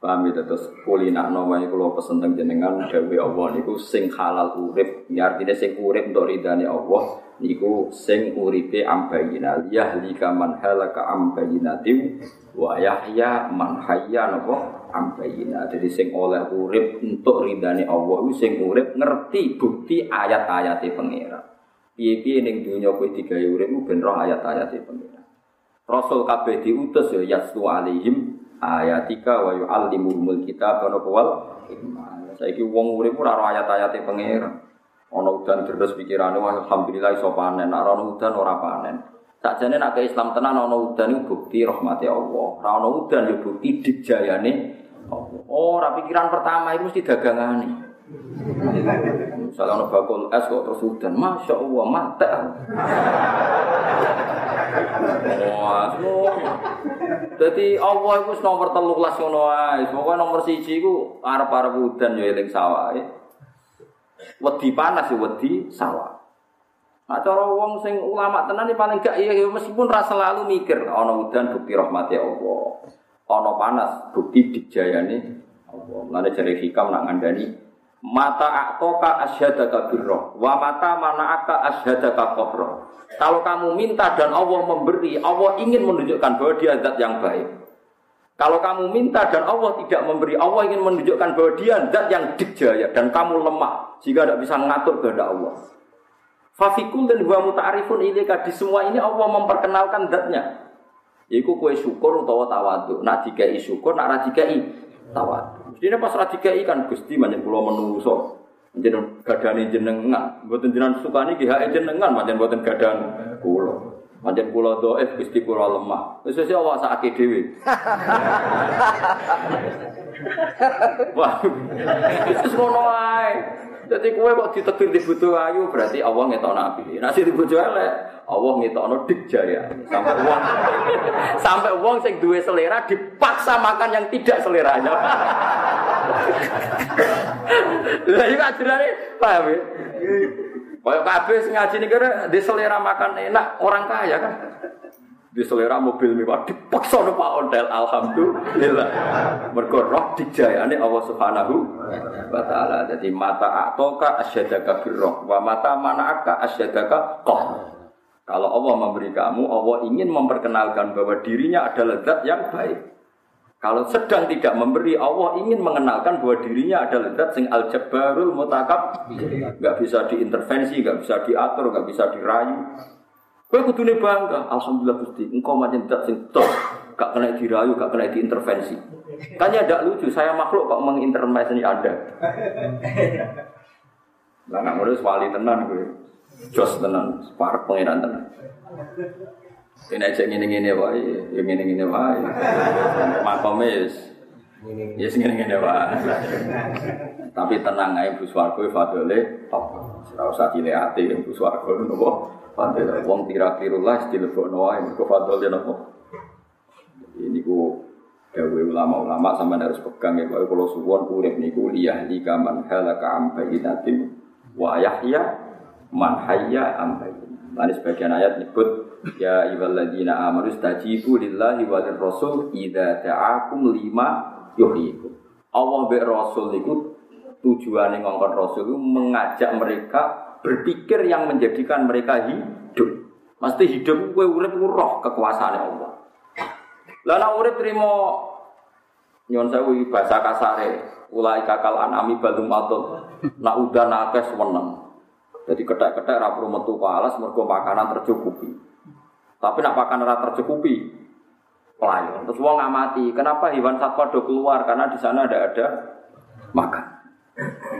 Paham ya terus kulina nama kalau pesen teng jenengan dewi Allah niku sing halal urip, ya artinya sing urip untuk ridani Allah niku sing uripe ambayina yahlika man halaka ambayinatim wa yahya man hayya napa ambayina. Jadi sing oleh urip untuk ridani Allah sing urip ngerti bukti ayat-ayate pangeran. Piye-piye ning donya kowe digawe urip ben roh ayat-ayate pangeran. Rasul kabeh diutus ya yastu alaihim ayatika wa yu'allimuhumul kitab wa wal. Saiki wong urip ora ora ayat-ayate pangeran. Ana udan terus pikirane alhamdulillah iso panen, nek ana udan ora panen. Sakjane nek Islam tenan ana udan iku bukti rahmati Allah. Ora ana udan ya bukti dijayane. Oh, ora pikiran pertama itu mesti dagangane. Misalnya ono bakul es kok terus udan, masya Allah. Wah, Jadi Allah itu nomor telu kelas ngono ae. Pokoke nomor siji iku arep-arep udan ya eling sawah. Wedi panas ya wedi sawah. Nah, cara wong sing ulama tenan paling gak iya meskipun rasa selalu mikir ana udan bukti rahmati Allah. Ana panas bukti dijayane Allah. Mulane jare hikam nak ngandani mata aktoka asyhadaka birra wa mata mana'aka asyhadaka qabra. Kalau kamu minta dan Allah memberi, Allah ingin menunjukkan bahwa dia zat yang baik. Kalau kamu minta dan Allah tidak memberi, Allah ingin menunjukkan bahwa dia zat yang dijaya dan kamu lemah jika tidak bisa mengatur kehendak Allah. Fafikul dan huwa muta'arifun ilika di semua ini Allah memperkenalkan zatnya. Iku kue syukur utawa tawadu. Nak dikai syukur, nak radikai tawadu. Jadi pas radikai kan gusti banyak pulau menungso. Jeneng gadane jenengan, mboten jenengan sukani ki hak jenengan, pancen mboten gadan kula. Pancen kula dhaif Gusti kula lemah. Wis wis awak sakake dhewe. (laughs) Wah. Wis ngono. Jadi kue kok ditetir di butuh ayu berarti Allah ngetokno api. Nasi di butuh elek, Allah ngetokno dik jaya. Sampai uang, (laughs) sampai uang sing duwe selera dipaksa makan yang tidak seleranya. (laughs) Lah iki ajarane paham ya? Kayak kabeh ngaji nih kira di selera makan enak orang kaya kan. Di selera mobil mewah dipaksa no Pak Ondel alhamdulillah. Mergo roh dijayane Allah Subhanahu wa taala. Jadi mata atoka asyadaka birroh wa mata manaka asyadaka qah. Kalau Allah memberi kamu, Allah ingin memperkenalkan bahwa dirinya adalah zat yang baik. Kalau sedang tidak memberi, Allah ingin mengenalkan bahwa dirinya adalah zat sing al jabbarul mutakab, nggak bisa diintervensi, nggak bisa diatur, nggak bisa dirayu. Kowe kudune bangga, alhamdulillah Gusti, engkau macam zat sing gak kena dirayu, gak kena diintervensi. Tanya tidak lucu, saya makhluk kok mengintervensi Anda. Lah nggak mulai wali tenan gue. Jos tenan, separuh pangeran tenan. Ini aja ngene-ngene wae, ya ngene-ngene wae. Makome wis Ya sing ngene-ngene. Tapi tenang ae Bu Swarga fadole top. Ora usah cilik ati Bu Swarga nopo. Fadole wong tira-tirullah dilebokno wae mergo fadole nopo. Ini ku Dawe ulama-ulama sama harus pegang ya Kalau kalau suwon urip niku liyah li kaman halaka am bayyinatin wa yahya man hayya am bayyinatin. Tadi sebagian ayat nyebut ya ayyuhalladzina amanu stajibu lillahi wa rasul idza ta'akum lima yuhyikum. Allah be rasul niku tujuane ngongkon rasul itu mengajak mereka berpikir yang menjadikan mereka hidup. Mesti hidup kowe urip roh kekuasaan Allah. Lah nek urip trimo nyon sewu bahasa kasare, ulai kakal anami balum atut. Nak udan akeh seneng. Jadi ketek-ketek ra perlu metu alas mergo makanan tercukupi. Tapi nak makanan tercukupi, pelayan. Terus wong ngamati, kenapa hewan satwa do keluar? Karena di sana ada ada makan.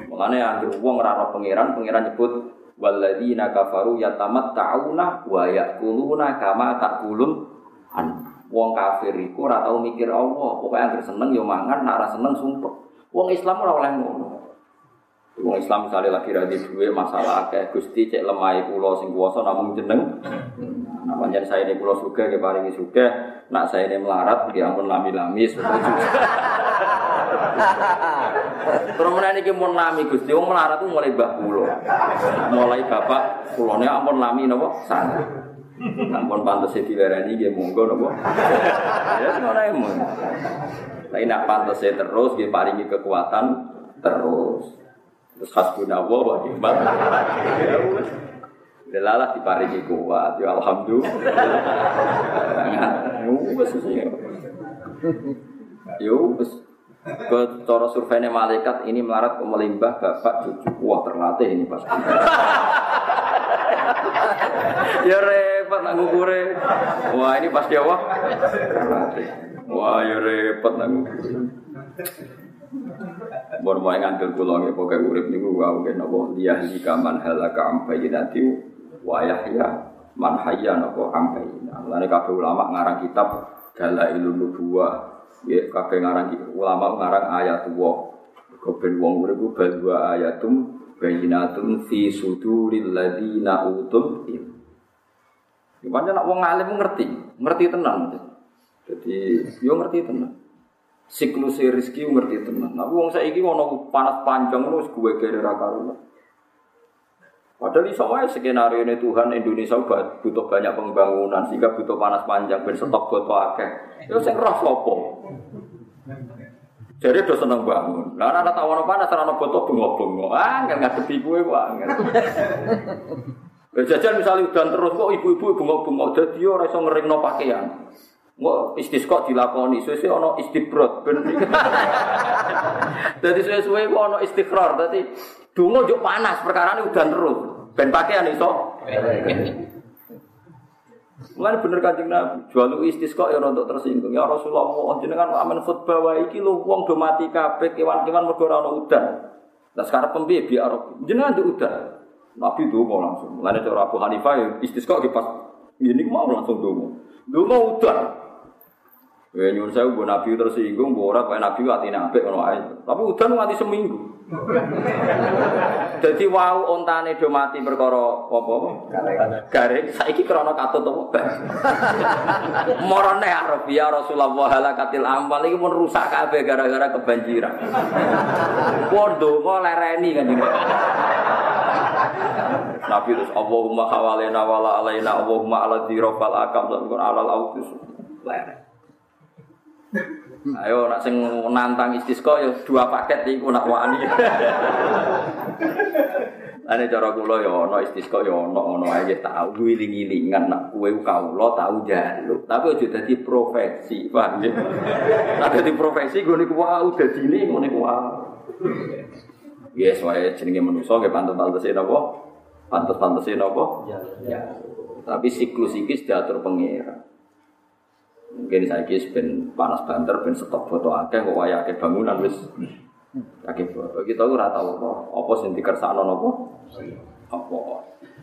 Makanya anggere wong ora pangeran, pangeran nyebut walladzina kafaru yatamatta'una wa ya'kuluna kama ta'kulun an. Wong kafir iku ora tau mikir Allah, pokoke anggere seneng yo mangan, nek ora seneng sumpah. Wong Islam ora oleh ngono. Wong Islam misalnya lagi radi duwe masalah kayak Gusti cek lemah kula sing kuwasa namung jeneng. Nah, saya ini pulau suga, ke paringi suga, nak saya ini melarat, ya ampun lami-lami, mana ini mau lami gusti, wong melarat tuh mulai bah pulau, mulai bapak pulaunya ampun lami nopo sana. Ampun pantas di lereni dia monggo nopo. Ya semua yang mau. Tapi nak pantas terus, dia paringi kekuatan terus. Terus hasbunallah wa ni'mal Delalah diparingi kuat, ya alhamdulillah. Wes ya. Yo wes. Ke surveinya malaikat ini melarat ke melimbah bapak cucu wah terlatih ini pasti. (laughs) ya repot nak ngukure. Wah ini pasti apa? Terlatih. Wah ya repot nak ngukure. Bon mau ngantul kula nggih pokoke urip niku wae napa liyahli kaman halaka bayyinati wa yahya man hayya napa bayyinah. Mulane kabeh ulama ngarang kitab Dalailun Nubuwah. Ya kabeh ngarang ulama ngarang ayat wa. Ben wong urip bal wa ayatum bayyinatun fi suduril ladina utul ilm. Gimana nak wong alim ngerti, ngerti tenang. Jadi yo ngerti tenang siklus rezeki ngerti teman. Tapi wong saiki ono panas panjang terus gue kere ra karuan. Padahal iso wae skenario ini Tuhan Indonesia butuh banyak pembangunan sehingga butuh panas panjang ben stok botol akeh. Yo sing roh sapa? Jadi udah seneng bangun. Lah ana tawono panas ora ono botol bengok-bengok. Ah, enggak ngadepi kowe kok angel. (laughs) Jajan misalnya udan terus kok ibu-ibu bengok-bengok dadi ora iso ngeringno pakaian. Nggak istisqa dilakoni, suwe ono istibrot ben. (laughs) Dadi suwe-suwe kok ono istiqrar, dadi donga juk panas perkara ini udan terus. Ben pakaian iso. Mulane bener Kanjeng Nabi, jual istisqa ya untuk tersinggung. Ya Rasulullah, jenengan aman khutbah wae iki lho wong do mati kabeh kewan-kewan mergo ora udan. Lah sekarang pembiye biar jenengan di udan. Nabi donga langsung. Mulane cara Abu Hanifah ya istisqa ki pas ini mau langsung donga. Donga udan. Ya nyuwun saya bu nabi tersinggung, bu ora kayak nabi hati nabi kalau aja. Tapi udan nganti seminggu. (laughs) Jadi wow ontane do mati perkara apa apa? Garing. Saiki krana katut apa? (laughs) Morone Arabia Rasulullah halakatil amal iki pun rusak kabeh gara-gara kebanjiran. (laughs) Podo kok lereni kan Nabi terus Allahumma hawalena wala alaina Allahumma ala dirofal akam sampai alal autus lereng. Ayo nak sing nantang istisqa ya dua paket iku nak wani. (laughs) Ane cara kula ya ana istisqa ya ana ana ae tau wiling-wilingan nak kowe kawula tau njaluk. Tapi aja dadi profesi, paham ya? Nak dadi profesi gue niku wae dadine ngene ku. Yes, wae jenenge manusa nggih pantes-pantese napa? Pantes-pantese napa? Ya. Tapi siklus iki diatur pengira. Mungkin saya kis ben panas banter ben stok foto akeh kok waya akeh bangunan wis akeh foto. Kita ora tau apa apa sing dikersakno napa? Apa.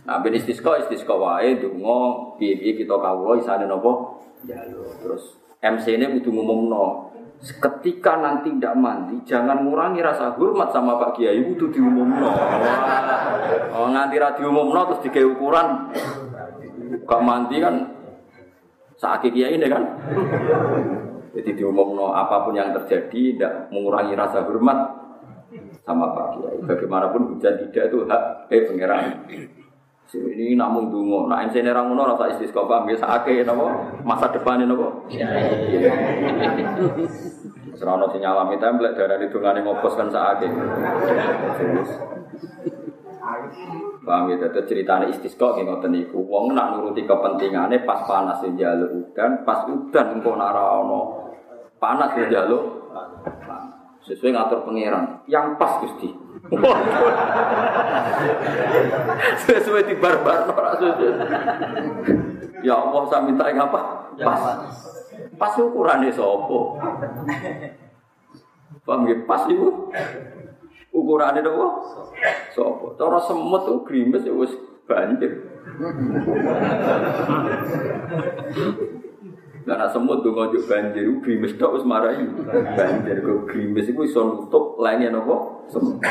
Nah ben istisqa istisqa wae donga piye-piye kita kawula isane napa? Jaluk. Terus MC ini kudu ngumumno. Ketika nanti tidak mandi, jangan ngurangi rasa hormat sama Pak Kiai, itu diumumno. Oh, nganti ra diumumno terus digawe ukuran. Gak mandi kan sakit kiai ini kan. Jadi diumumno apa pun yang terjadi tidak mengurangi rasa hormat sama Pak Kiai. Bagaimanapun hujan tidak itu hak eh pangeran. Ini namun dungo, nah ini orang ngono rasa istisqa paham biasa ake nopo masa depan nopo. Serono si nyalami template dari dungane ngopos kan saake. Paham ya, itu ceritanya istisqa kayak ngoten niku. Wong nak nuruti kepentingannya pas panas yang jaluk udan, pas udan engkau ono panas yang jaluk sesuai ngatur pangeran yang pas gusti. (laughs) sesuai di barbar ora sesuai. Ya Allah saya minta yang apa? Pas. Pas ukurannya sopo. Paham ya? Pas itu ukurannya apa? Sopo. Cara semut tuh grimes ya wis banjir. Karena semut tuh ngojok banjir, grimes tok wis marahi banjir. Kok grimes itu iso nutup lainnya nopo semut.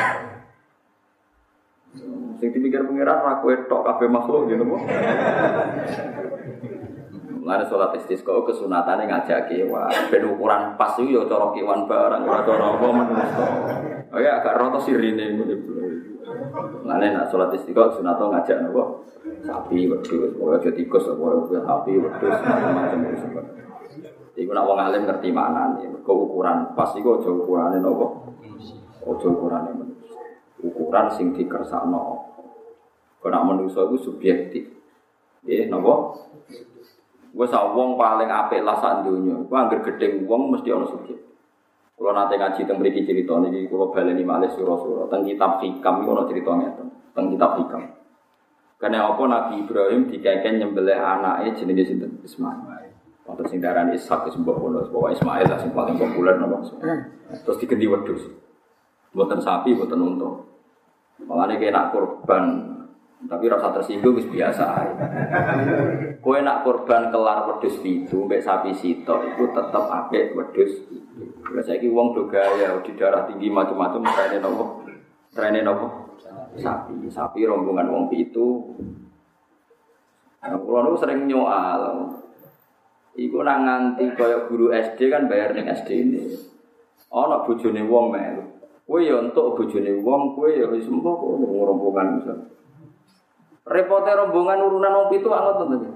Sing dipikir pengiran ra kowe tok kabeh makhluk gitu nopo. Mulane sholat istisqa kesunatane ngajak kewan. Ben ukuran pas iku ya cara kewan barang ora cara apa menungso. Oh ya agak roto sirine ngene. Mulane nak sholat istisqa sunato ngajak nopo? Sapi, wedhus, ora aja tikus, ora sapi, wedhus, macam-macam Iku nak wong alim ngerti maknane. Mergo ukuran pas iku aja ukurane nopo? Aja ukurane manusia. Ukuran sing dikersakno. Kok nak manusa iku subjektif. Nggih, napa? Wes wong paling apik lah sak donya. Ku anggere gedeng wong mesti ana subjek. Kalau nanti ngaji tentang mriki cerita niki kula baleni malih sura-sura tentang kitab hikam iku ana cerita ngeten. Tentang kitab hikam. Karena apa Nabi Ibrahim dikaikan nyembelih anaknya jenenge sinten Ismail. Waktu sing darani Ishak wis mbok kono, bahwa Ismail lah sing paling populer napa. Terus diganti wedhus. Mboten sapi, mboten unta. Malane kena korban tapi rasa tersinggung wis biasa. Kowe nak korban kelar wedhus pitu mbek sapi sito itu tetep apik wedhus. Lah saiki wong do gaya di darah tinggi macam-macam trene nopo? Trene nopo? Sapi, sapi rombongan wong pitu. Nah, niku sering nyoal. Iku nak nganti kaya guru SD kan bayar ning SD ini. Ana bojone wong melu. Kowe ya entuk bojone wong, kowe ya wis mbok rombongan misal. Repotnya rombongan urunan wong pitu angot tentu.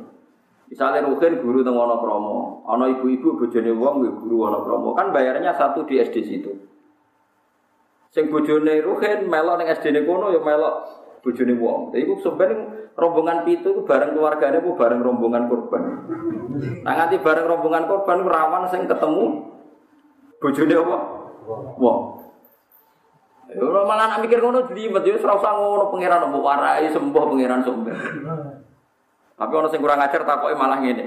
Misalnya Rukin guru teng Wonokromo, ana ibu-ibu bojone wong guru Wonokromo, kan bayarnya satu di SD situ. Sing bojone Rukin melok ning SD-ne kono ya melok bojone wong. Iku sebenarnya rombongan pitu itu bareng keluarganya ku bareng rombongan korban. Nah nanti bareng rombongan korban rawan sing ketemu bojone apa? Wong. Ora malah nak mikir ngono jlimet ya ora usah ngono pangeran mbok warai sembuh pangeran sumber. Tapi ono sing kurang ajar takoke malah ngene.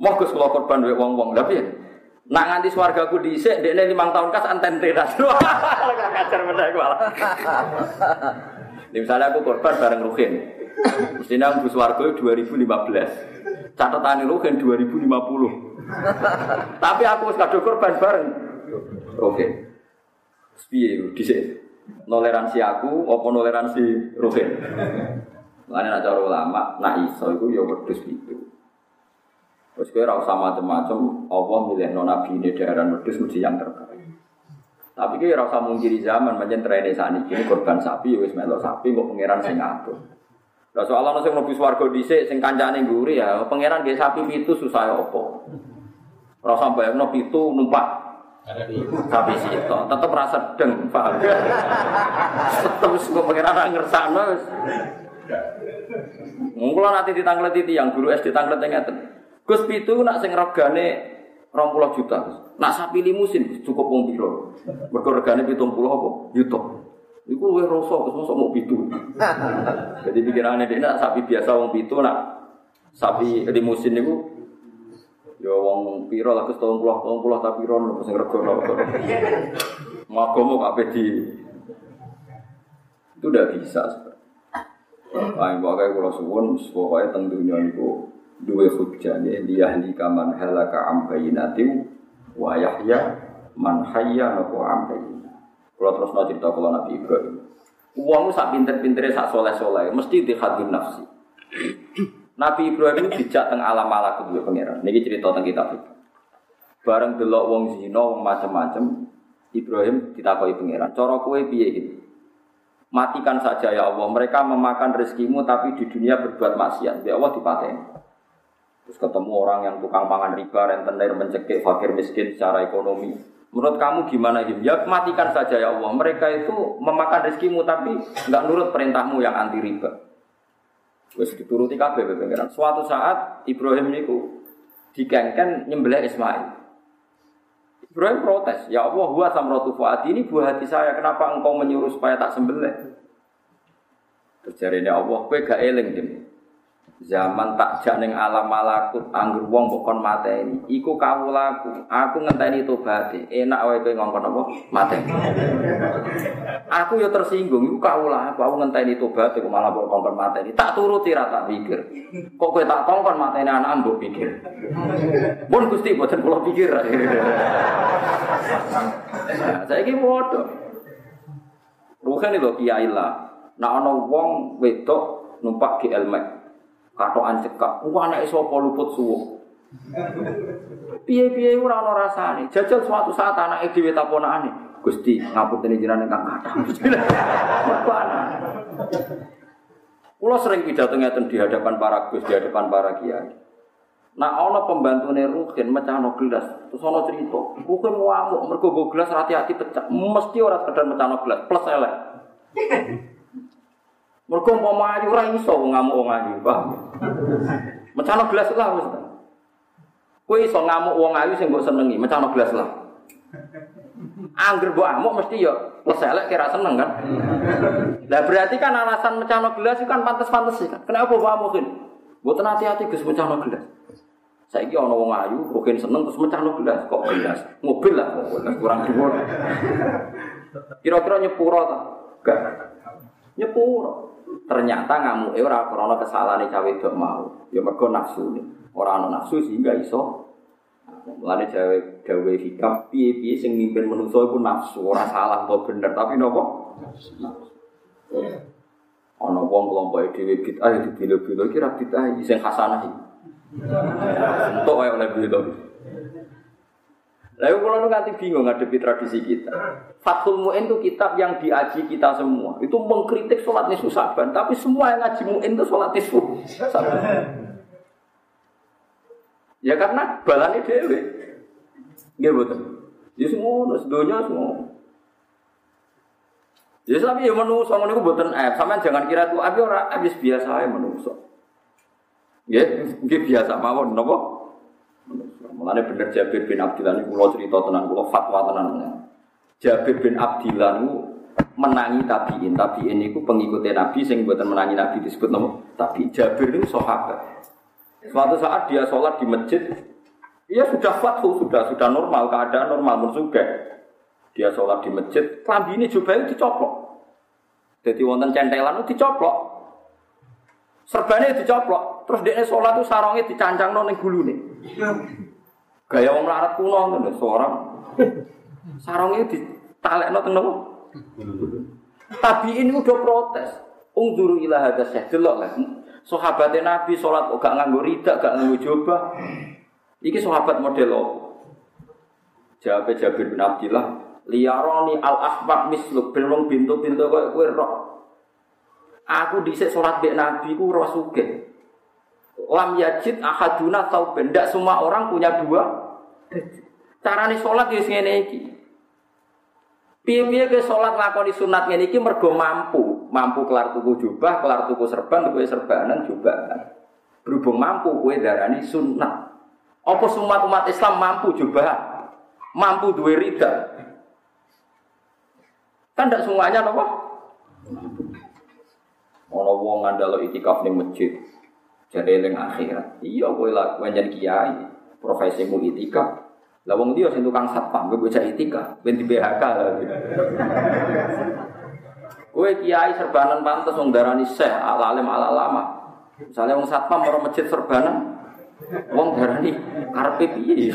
Moh Gus kula korban wek wong-wong. Lah piye? Nak nganti swargaku dhisik dekne 5 tahun kas anten teras. (laughs) Kurang ajar meneh malah. Misalnya aku korban bareng Ruhin. Mestinya aku swarga 2015. Catatan Ruhin 2050. Tapi aku wis korban bareng Ruhin. Piye dhisik? Toleransi aku apa toleransi Ruhin Makanya nak cara ulama, nak iso itu ya wedus itu. Terus kira usah macam-macam, Allah milih non nabi ini daerah wedus mesti yang terbaik. Tapi ki ora usah mungkiri zaman pancen trene sakniki ini korban sapi ya wis melok sapi kok pangeran sing ngatur. Lah soal ana sing mlebu swarga dhisik sing kancane ya pangeran nggih sapi pitu susah ya apa. Ora usah bayangno pitu numpak sapi situ tetep rasa deng paham. Pangeran ra ngersakno wis. Mungkin nanti ditangleti yang guru SD tangleti ngeten. Gus pitu nak sing regane 20 juta. Nak sapi limusin cukup wong piro? Mergo regane 70 apa? Juta. Iku luwih rasa Gus mosok mau pitu. Jadi pikirannya dia nak sapi biasa wong pitu nak sapi limusin niku ya wong piro lah Gus 30 30 tapi ron sing regane. Magamu kabeh di itu udah bisa. Paling pokoknya kalau suwun, pokoknya teng dunia niku duwe hujjah ya liyahli kaman halaka am bayinatin wa yahya man hayya napa am. Kalau terus mau cerita kalau Nabi Ibrahim. Uangmu sak pinter-pintere sak soleh-soleh mesti di hadim nafsi. Nabi Ibrahim itu dijak teng alam malakut dua pangeran. Niki cerita tentang kitab itu. Bareng delok wong zina, wong macam-macam, Ibrahim ditakoki pangeran. Cara kowe piye gitu? Matikan saja ya Allah. Mereka memakan rezekimu tapi di dunia berbuat maksiat. Ya Allah dipateni. Terus ketemu orang yang tukang pangan riba, rentenir, mencekik, fakir miskin secara ekonomi. Menurut kamu gimana gitu? Ya matikan saja ya Allah. Mereka itu memakan rezekimu tapi nggak nurut perintahmu yang anti riba. Wes dituruti kabeh pengiran. Suatu saat Ibrahim niku dikengken nyembelih Ismail. Ibrahim protes, ya Allah, huwa samratu fuadi ini buah hati saya, kenapa engkau menyuruh supaya tak sembelih? Terjadi Allah, kowe gak eling dim. Zaman tak ning alam malakut anggur wong kok kon mateni. Iku kawulaku. Aku ngenteni tobaté. Enak wae kowe ngongkon apa? Mateni. Aku ya tersinggung iku kawulaku. Aku ngenteni tobat kok malah kok ngongkon mateni. Tak turuti ra tak pikir. Kok kowe tak kongkon mateni anak mbok pikir. Pun Gusti boten kula pikir. Saiki bodoh. Ruhen itu kiai lah. Nah ana wong wedok numpak GL Max katokan cekak. Wah anak sapa luput suwo. Piye-piye ora ana rasane. Jajal suatu saat anake dhewe taponane. Gusti, ngapunten jenengan ingkang kathah. (laughs) Mergo Kulo sering pidato ngeten di hadapan para gus, di hadapan para kiai. Nah, ana pembantune Rukin mecahno gelas, terus ana cerita, Rukin ngamuk mergo go gelas hati-hati pecah. Mesti ora sekedar mecahno gelas, plus elek. Mergo umpama ayu ora iso ngamuk wong ayu, paham? Mecano gelas lah wis. Kowe iso ngamuk wong ayu sing mbok senengi, mecano gelas lah. Angger mbok amuk mesti ya elek kira seneng kan. Lah berarti kan alasan mecano gelas itu kan pantes-pantes kan. Kenapa mbok amukin? Mboten hati-hati Gus mecano gelas. Saiki ana wong ayu, mungkin seneng terus mecano gelas, kok gelas. Mobil lah kok kurang dhuwur. Kira-kira nyepuro ta? Enggak. Nyepuro. Ternyata ngamu eh ora krana kesalahan cawe wedok mau. Ya mergo nafsu. Ora ana nafsu sehingga iso Mulane jawe gawe hikam piye-piye sing mimpin manusa iku nafsu, ora salah atau bener, tapi nopo? Ana wong kelompok dhewe bid'ah dibilo-bilo kira bid'ah sing hasanah iki. Entuk oleh bilo. Lalu kalau nanti bingung ngadepi tradisi kita. Fathul Mu'in itu kitab yang diaji kita semua. Itu mengkritik sholat nisfu saban. Tapi semua yang ngaji Mu'in itu sholat nisfu saban. Ya karena balani dewe. Iya betul. Ya semua, sedonya semua. Ya tapi ya menungso ngono iku mboten. Sampeyan jangan kira tuh abi ora habis biasa ae menungso. Ya, nggih biasa mawon napa? Mulane bener Jabir bin Abdillah ini pulau cerita tenan pulau fatwa tenan. Jabir bin Abdillah itu menangi tabiin. Tabiin itu pengikutnya Nabi sing buatan menangi Nabi disebut nama tapi Jabir itu sahabat. Suatu saat dia sholat di masjid, ia sudah fatwa sudah sudah normal keadaan normal bersuga. Dia sholat di masjid, kelambi ini juga itu dicoplok. Jadi wonten centelan itu dicoplok. Serbanya dicoplok. Terus dia sholat itu sarongnya dicancang nong gulu nih. Gaya wong larat kuno ngono seorang. Sarungnya ditalekno teng? Tapi ini udah protes. Ungduru ila hadza syekh delok lah. Sahabatnya Nabi sholat kok gak nganggo ridak, gak nganggo jubah. Iki sahabat model opo? Jawab Jabir bin Abdillah, Liyaroni al ahbab misluk belum pintu-pintu kowe kowe roh. Aku dhisik salat mbek Nabi ku sugih. Lam yajid ahaduna tau benda semua orang punya dua. Carane salat ya ngene iki. Piye-piye ke salat nglakoni sunat ngene iki mergo mampu, mampu kelar tuku jubah, kelar tuku serban, tuku serbanan jubahan. Berhubung mampu kowe darani sunat. Apa semua umat Islam mampu jubahan? Mampu duwe rida. Kan tidak semuanya apa? Ono wong ngandalo itikaf ning masjid. Jadi eling akhirat. Iya kowe kowe jadi kiai. Profesimu itikaf. Lah wong dia sing tukang satpam kowe bocah itikaf, ben di BHK lah. Kowe kiai serbanan pantes wong darani syekh, alalim ala lama. Misalnya wong satpam ora masjid serbanan, wong darani karepe piye?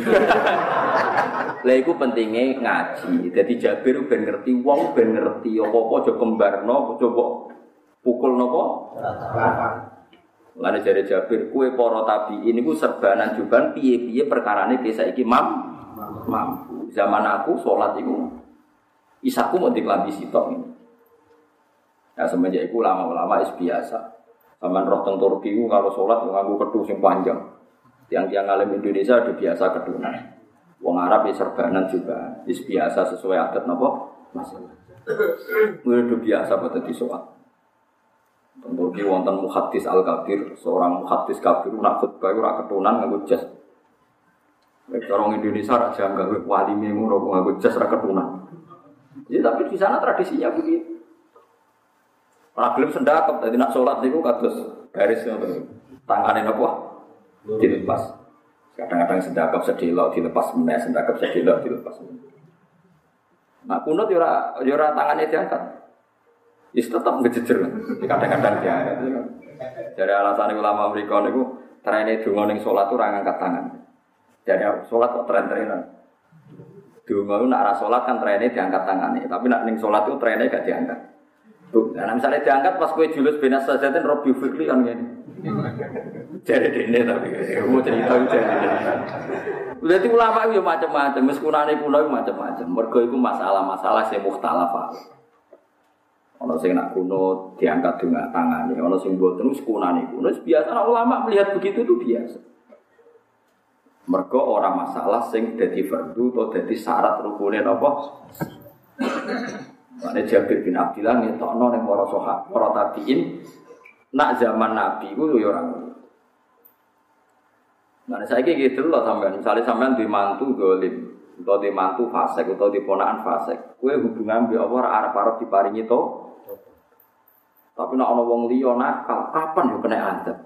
Lah iku pentinge ngaji. Dadi Jabir ben ngerti wong ben ngerti apa-apa aja kembarno, coba pukul napa? Lane jare Jabir, kue para tabiin niku serbanan juban piye-piye perkarane ki saiki mam mampu. Zaman aku salat iku isaku mau diklambi sitok ini. Ya semenjak itu lama-lama is biasa. Sama roh teng Turki kalau sholat nganggu kedua sing panjang. Tiang-tiang alim Indonesia udah biasa kedunan. Wong Arab ya serbanan juga. Is biasa sesuai adat nopo masalah. Udah biasa pada di sholat. Ki wonten muhaddis al kabir, seorang muhaddis kabir nak khutbah ora ketunan nganggo jas. Nek orang Indonesia raja nganggo wali ngono nganggo jas ra ketunan. Ya tapi di sana tradisinya begitu. Ora gelem sendakep dadi nak salat niku kados garis ngoten. Tangane napa? Dilepas. Kadang-kadang sendakep sedelok dilepas meneh, sendakep sedelok dilepas. Nah kunut yo ora yo ora diangkat. Is tetap ngejejer. Kadang-kadang dia. Dari alasan ulama mereka niku trene donga ning salat ora ngangkat tangan. Jadi salat kok tren-trenan. Donga itu nak salat kan trene diangkat tangannya, tapi nak ning salat itu trene gak diangkat. Tuh, nah misalnya diangkat pas kue julus benas sajatin Robi Fikri kan gini. Jadi ini tapi mau cerita jadi. Berarti ulama itu macam-macam, meskipun kuno itu macam-macam. Mergo itu masalah-masalah sing mukhtalafah. Ono sing nak kuno diangkat dengan tangannya, ono sing buat terus kunani kuno. Biasa ulama melihat begitu itu biasa. Mergo orang masalah sing jadi fardu atau jadi syarat rukunin apa? Mana Jabir bin Abdillah ngetokno ning para sahabat, para tabiin nak zaman Nabi ku yo orang. Nah, saya gitu loh sampean, misalnya sampean di mantu golim, atau di mantu fasek, atau di ponaan fasek, kue hubungan bi Allah arab arab diparingi to, tapi nak ono wong liya nakal, kapan yo kena adab?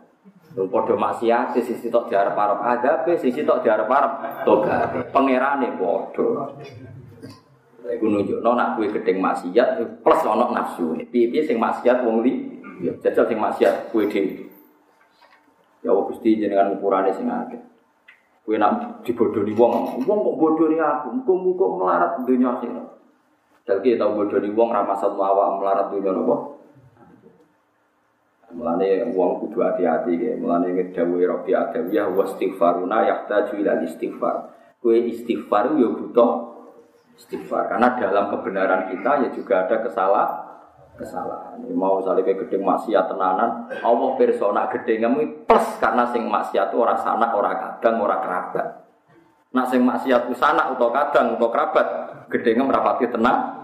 Lho padha maksiat sisi tok diarep-arep adab, sisi tok diarep-arep tobat. Pangerane padha. Iku nunjukno nak kowe gedeng maksiat plus ono nafsu. Piye-piye sing maksiat wong li, ya jajal sing maksiat kowe dhewe. Ya Allah Gusti jenengan ukurane sing akeh. Kowe nak dibodoni wong, wong kok bodoni aku, muga-muga melarat dunya akhirat. Jadi tau bodoni wong ra awak melarat dunya napa? Mulane wong kudu hati-hati ya. Mulane ngedawuhi Rabbi Adawiyah wa istighfaruna yahtaju ila istighfar. Kue istighfar yo butuh istighfar karena dalam kebenaran kita ya juga ada kesalah kesalahan. Ya, mau salib gedeng maksiat tenanan, Allah persona gedengmu plus karena sing maksiat ora sanak, ora kadang, ora kerabat. Nak sing maksiat sanak utawa kadang utawa kerabat, gedengem rapati tenang,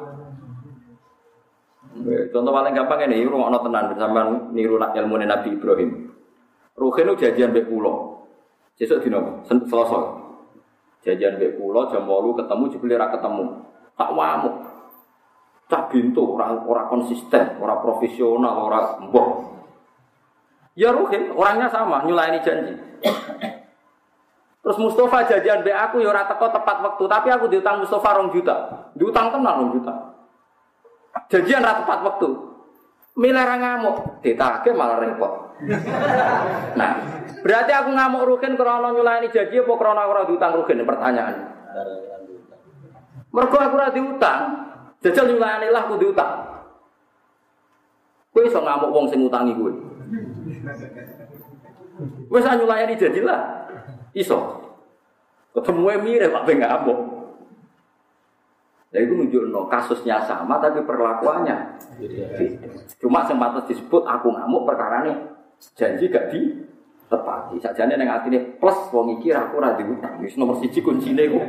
Contoh paling gampang ini, rumah tenan bersama niru ilmu Nabi Ibrahim. Ruhin itu jajan bek pulau. Besok di nopo, selasa. Jajan bek pulau jam walu ketemu jebelira ketemu. Tak wamuk. Cak bintu orang orang konsisten, orang profesional, orang mbok. Ya Ruhin, orangnya sama, nyulaini janji. Terus Mustafa jajan be aku ya ora teko tepat waktu, tapi aku diutang Mustafa rong juta. Diutang tenan rong juta. Janjian rata tepat waktu. Milah ngamuk, ditagih malah repot. Nah, berarti aku ngamuk rugen karena nyulani janji apa karena ora diutang rugen pertanyaan. Mergo aku ora diutang, jajal nyulani lah aku diutang. Kowe iso ngamuk wong sing utangi kowe. Wis nyulani janji lah. Iso. Ketemu mirip Pak ngamuk. Nah itu nunjuk kasusnya sama tapi perlakuannya Cuma sempat disebut aku ngamuk perkara nih janji gak di tepati. Sajane neng ini plus wong iki aku ora diutang. Wis nomor siji kuncine ku.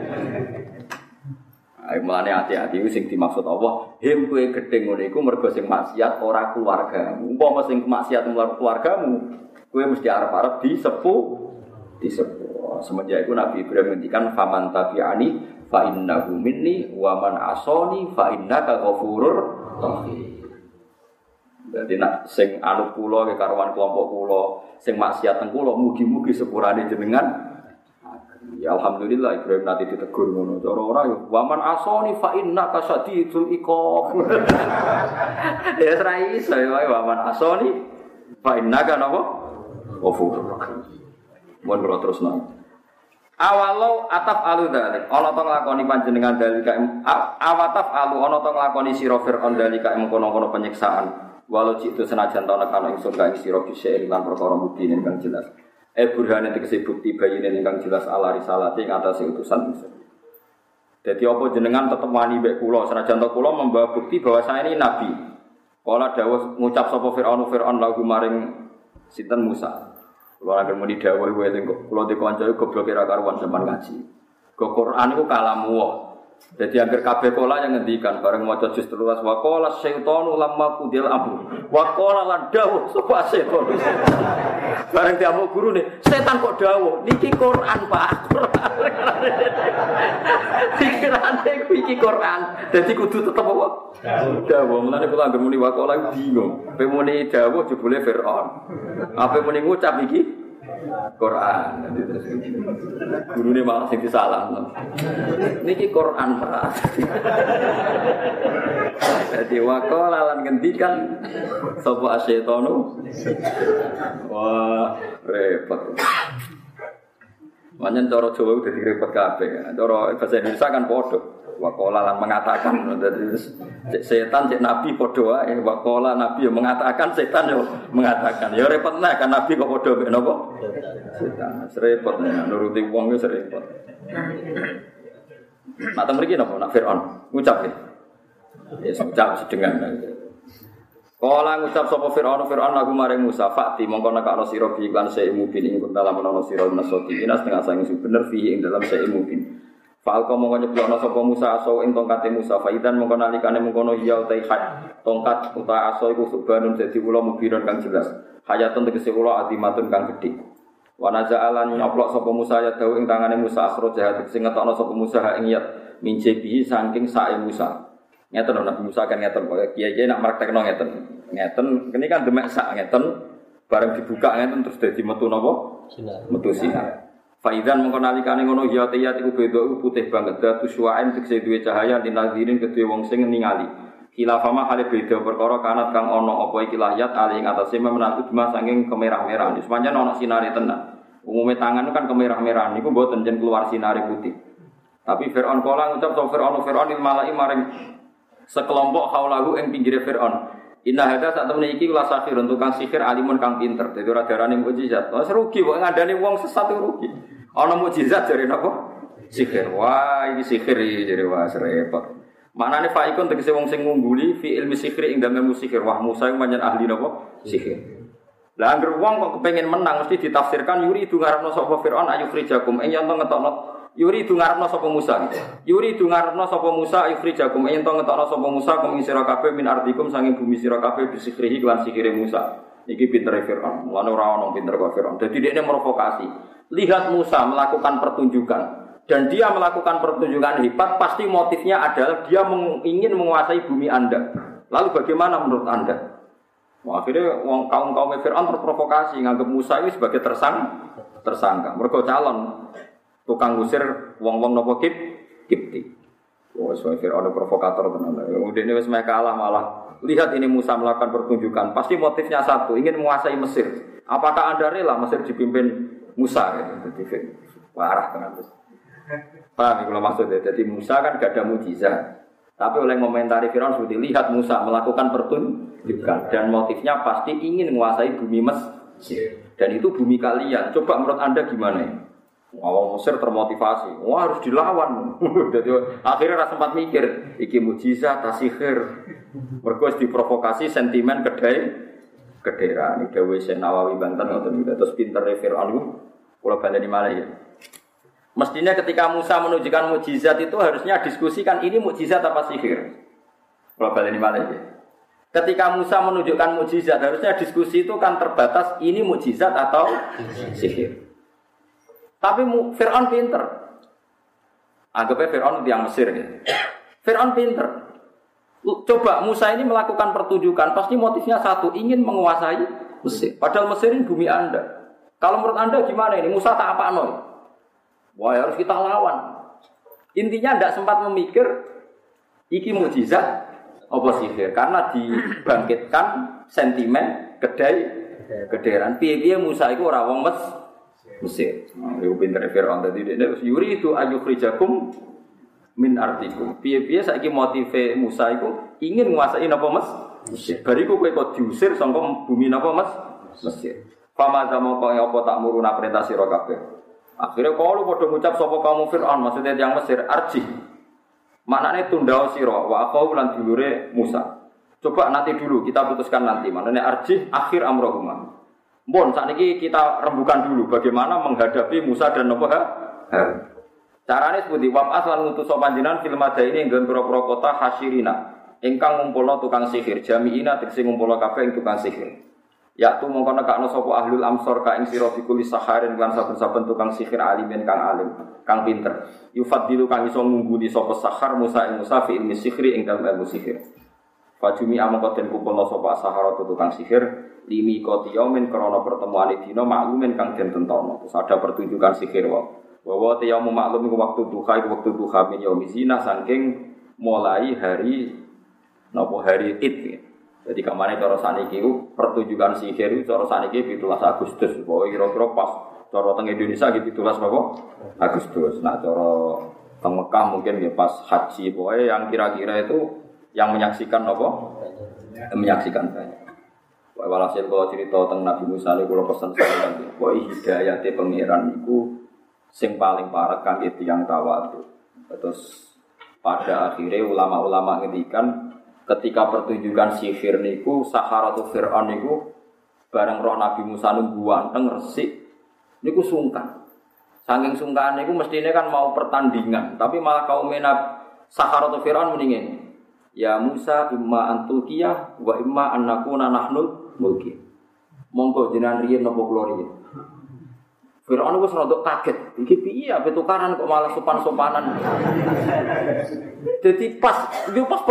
Ayo mulane hati-hati sing dimaksud Allah, him kowe gedhe ngene iku mergo sing maksiat ora keluargamu. Umpama sing maksiat keluargamu, kowe mesti arep-arep disepuh disepuh. Semenjak itu Nabi Ibrahim ngendikan faman tabi'ani fa innahu minni wa man asoni fa innaka ghafurur rahim. Jadi nak sing anu kula ke karuan kelompok kula, sing maksiat teng kula mugi-mugi sepurane jenengan. Ya alhamdulillah Ibrahim nanti ditegur ngono. Cara ora yo waman asoni fa inna kasadidul iqab. (laughs) ya ora iso ya waman asoni fa inna kan apa? Ghafurur rahim. Mun terus nang. Awalau ataf alu dalik, ono to nglakoni panjenengan dalika awataf alu ono to nglakoni sira Firaun dalika kono-kono penyiksaan. Walau itu senajan to nekano ingsun ka sira bisa lan perkara bukti kang jelas. Eh burhane tegese bukti bayine kang jelas ala risalati ing atase utusan ingsun. Jadi apa jenengan tetep wani mbek kula senajan to kula membawa bukti bahwa saya ini nabi. Kala dawuh ngucap sapa Firaun Firaun lagu maring sinten Musa. Kalau agar mau didawai gue itu, kalau di konco itu goblok kira karuan zaman ngaji. Ke Quran itu kalamu Jadi hampir kabeh kola yang ngendikan bareng maca juz telulas wa qala syaitanu lamma kudil amru wa qala lan dawuh sapa setan. (laughs) bareng diamuk guru nih, setan kok dawuh niki Quran Pak. (laughs) Pikirane iki Quran. Dadi kudu tetep apa? Dawuh. Mulane kula anggere muni wa qala bingung. Pe muni dawuh jebule Firaun. Apa muni ngucap iki? Quran. Guru ini malah sing salah. Niki Quran pak. Jadi wakol lalan ngendikan sopo asyetonu. Wah repot. Manyen cara Jawa udah direpot kabeh. Cara bahasa Indonesia kan bodoh. Wakola lan mengatakan. Setan cek nabi podo wae wakola nabi yang mengatakan setan yo mengatakan. Ya repot nah kan nabi kok podo mek napa setan. Repot nuruti wong wis repot mriki napa nak Firaun ngucap ya? Ya ngucap sedengan Kala ngucap sapa Firaun Firaun lagu maring Musa fakti mongko nekakno sira bi lan seimu bin ing dalam ana sira nasoti tengah sang bener fi ing dalam seimu bin Falko mongko nyeblono sapa Musa aso ing tongkate Musa faidan mongko nalikane mengkono ya utai hay tongkat uta aso iku subhanun dadi kula mubiron kang jelas. Hayatun tegese kula adimatun kang gedhe. Wa naza'alan nyoplok sapa Musa ya dawu ing tangane Musa akhro jahat. Sing ngetokno sapa Musa ing yat. Mince bihi saking sae Musa. Ngeten Nabi Musa kan ngeten. Kok kiai-kiai nak praktekno ngeten. Ngeten ini kan demek sak ngeten bareng dibuka ngeten terus dadi metu napa? Metu sinar Faidan mengko nalikane ngono ya tiyat iku beda putih banget datu suwaen tegese duwe cahaya dinadirin kedue wong sing ningali. Khilafama hale beda perkara kanat kang ana apa iki lahyat ali ing atase memenak udma saking kemerah-merah. Sepanjang ana sinare tenan. Umumnya tangan kan kemerah-merah niku mboten jen keluar sinare putih. Tapi Fir'aun kala ngucap to Fir'aun Fir'aun il malai maring sekelompok haulahu ing pinggire Fir'aun. Inna hada saat temen iki ulah sahir tukang sihir alimun kang pinter. Jadi ora darane mukjizat. Wes rugi kok ngandani wong sesat rugi. Ana mukjizat jare napa? Sihir. Wah, ini sihir jadi wah repot. Manane faikun tegese wong sing ngungguli fi ilmi sihir ing dalem sihir. Wah, Musa yang manjen ahli napa? Sihir. Lah anggere wong kok kepengin menang mesti ditafsirkan yuri itu sapa Firaun ayu frijakum ing yen ngetokno Yuri itu ngarepno sapa Musa. Yuri itu ngarepno sapa Musa ifrijakum yen to ngetokno sapa Musa kum sira kabeh min ardikum sanging bumi sira kabeh bisikrihi lan sikire Musa. Iki pinter Firaun. Lan ora ono pinter kok Firaun. Dadi dia provokasi. Lihat Musa melakukan pertunjukan dan dia melakukan pertunjukan hebat pasti motifnya adalah dia ingin menguasai bumi Anda. Lalu bagaimana menurut Anda? Wah, akhirnya kaum kaum Fir'aun terprovokasi nganggap Musa ini sebagai tersang tersangka. Mereka calon tukang ngusir wong-wong nopo kip kipti. Oh, so Fir'aun provokator tenan. Udah ini wis kalah malah. Lihat ini Musa melakukan pertunjukan. Pasti motifnya satu, ingin menguasai Mesir. Apakah anda rela Mesir dipimpin Musa? Gitu. Jadi parah tenan. Paham kalau maksudnya? Jadi Musa kan gak ada mujizat. Tapi oleh komentari Firaun sudah lihat Musa melakukan pertunjukan dan motifnya pasti ingin menguasai bumi Mesir. Dan itu bumi kalian. Coba menurut anda gimana ya? Awal Mesir termotivasi, wah harus dilawan. (laughs) Jadi akhirnya rasa sempat mikir, iki mujizat tasihir. Mergo diprovokasi sentimen kedai kedera. Ini Dewi Nawawi Banten ngoten terus pinter Fir'aun itu kalau balik di mana ya. Mestinya ketika Musa menunjukkan mujizat itu harusnya diskusikan ini mujizat apa sihir. Kalau balik di mana ya. Ketika Musa menunjukkan mujizat harusnya diskusi itu kan terbatas ini mujizat atau sihir. Tapi Fir'aun pinter. Anggapnya Fir'aun yang Mesir ya. Fir'aun pinter. Coba Musa ini melakukan pertunjukan, pasti motifnya satu, ingin menguasai Mesir. Padahal Mesir ini bumi Anda. Kalau menurut Anda gimana ini? Musa tak apa noy? Wah harus kita lawan. Intinya tidak sempat memikir iki mujizat apa sihir karena dibangkitkan sentimen kedai kederan piye-piye Musa itu ora wong mes Mesir. Nah, iku pinter Firaun tadi dia yuri itu ayukhrijakum min artikum. Piye-piye saiki motive Musa itu ingin menguasai napa Mes? Mesir. Bariku kowe kok diusir saka bumi napa Mes? Mesir. Fama mau kau apa tak muruna perintah sira kabeh. Akhirnya kalau padha ngucap sapa kamu Firaun maksudnya yang Mesir arji. Maknanya tunda sira wa aku lan dulure Musa. Coba nanti dulu kita putuskan nanti. Maknanya arji akhir amrohumah. Bon, saat ini kita rembukan dulu bagaimana menghadapi Musa dan Nabi. Caranya seperti wam aslan ngutus sopanjinan film ada ini yang pura-pura kota Hasirina. Engkang ngumpulno tukang sihir, jamiina tegese ngumpulno kabeh tukang sihir. Ya tu mongko nekakno sapa ahlul amsor ka ing sira bikuli saharin lan saben-saben tukang sihir alimin kang alim, kang pinter. Yufadilu kang iso ngungguli sapa sahar Musa ing Musa fi ilmi sihri ing dalem ilmu sihir. Fajumi amangka den kumpulno sapa sahara tukang sihir limi koti yomin krono pertemuan dino maklumin kang den tentono. Terus ada pertunjukan sihir wae. Bahwa yaum maklum iku waktu duha iku waktu duha min yaumi zina saking mulai hari nopo hari Id. Ya. Jadi ke mana cara saniki itu pertunjukan sihir itu cara saniki 17 Agustus. Bahwa kira-kira pas cara teng Indonesia gitu 17 apa? Agustus. Nah cara teng Mekah mungkin ya pas haji. Pokoknya yang kira-kira itu yang menyaksikan apa? Menyaksikan banyak. Walhasil kalau cerita tentang Nabi Musa ini kalau pesan saya kan, bahwa hidayatnya pangeran itu sing paling parah kan itu yang tawadu. Terus pada akhirnya ulama-ulama ngendikan ketika pertunjukan sihir niku Saharatu Fir'aun niku bareng roh Nabi Musa nunggu wanteng resik niku sungkan. Saking sungkan niku mestinya kan mau pertandingan, tapi malah kaum menab Saharatu Fir'aun mendingin. Ya Musa imma antukia wa imma annakuna nahnul mulki. Monggo jenengan riyen napa kula riyen. Firaun wis rada kaget. Iki piye ape tukaran kok malah sopan-sopanan. Jadi pas itu pas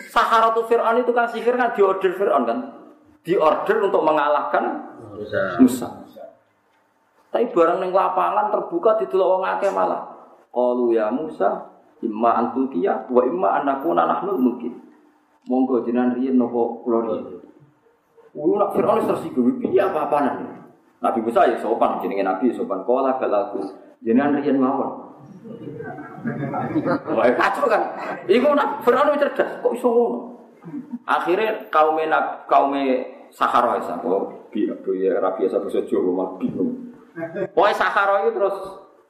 Saharatu Fir'aun itu kan sihir kan diorder Fir'aun kan. Diorder untuk mengalahkan Musa. Musa. Tapi barang ning lapangan terbuka didelok wong akeh malah. Qalu ya Musa, imma antukia wa imma anakuna nahnu mungkin. Monggo jenengan riyen napa kula riyen. Ulu nak Fir'aun tersinggung, piye apa-apaan. Nabi Musa ya sopan, jenenge Nabi sopan. Kala balaku, jenengan riyen mawon. Wah kacau kan. Iku nak Fir'aun cerdas, kok iso ngono. Akhirnya kaum kaum Sahara ya, kok bi ya rapi ya bahasa Jawa mah bingung. Pokoknya Sahara itu terus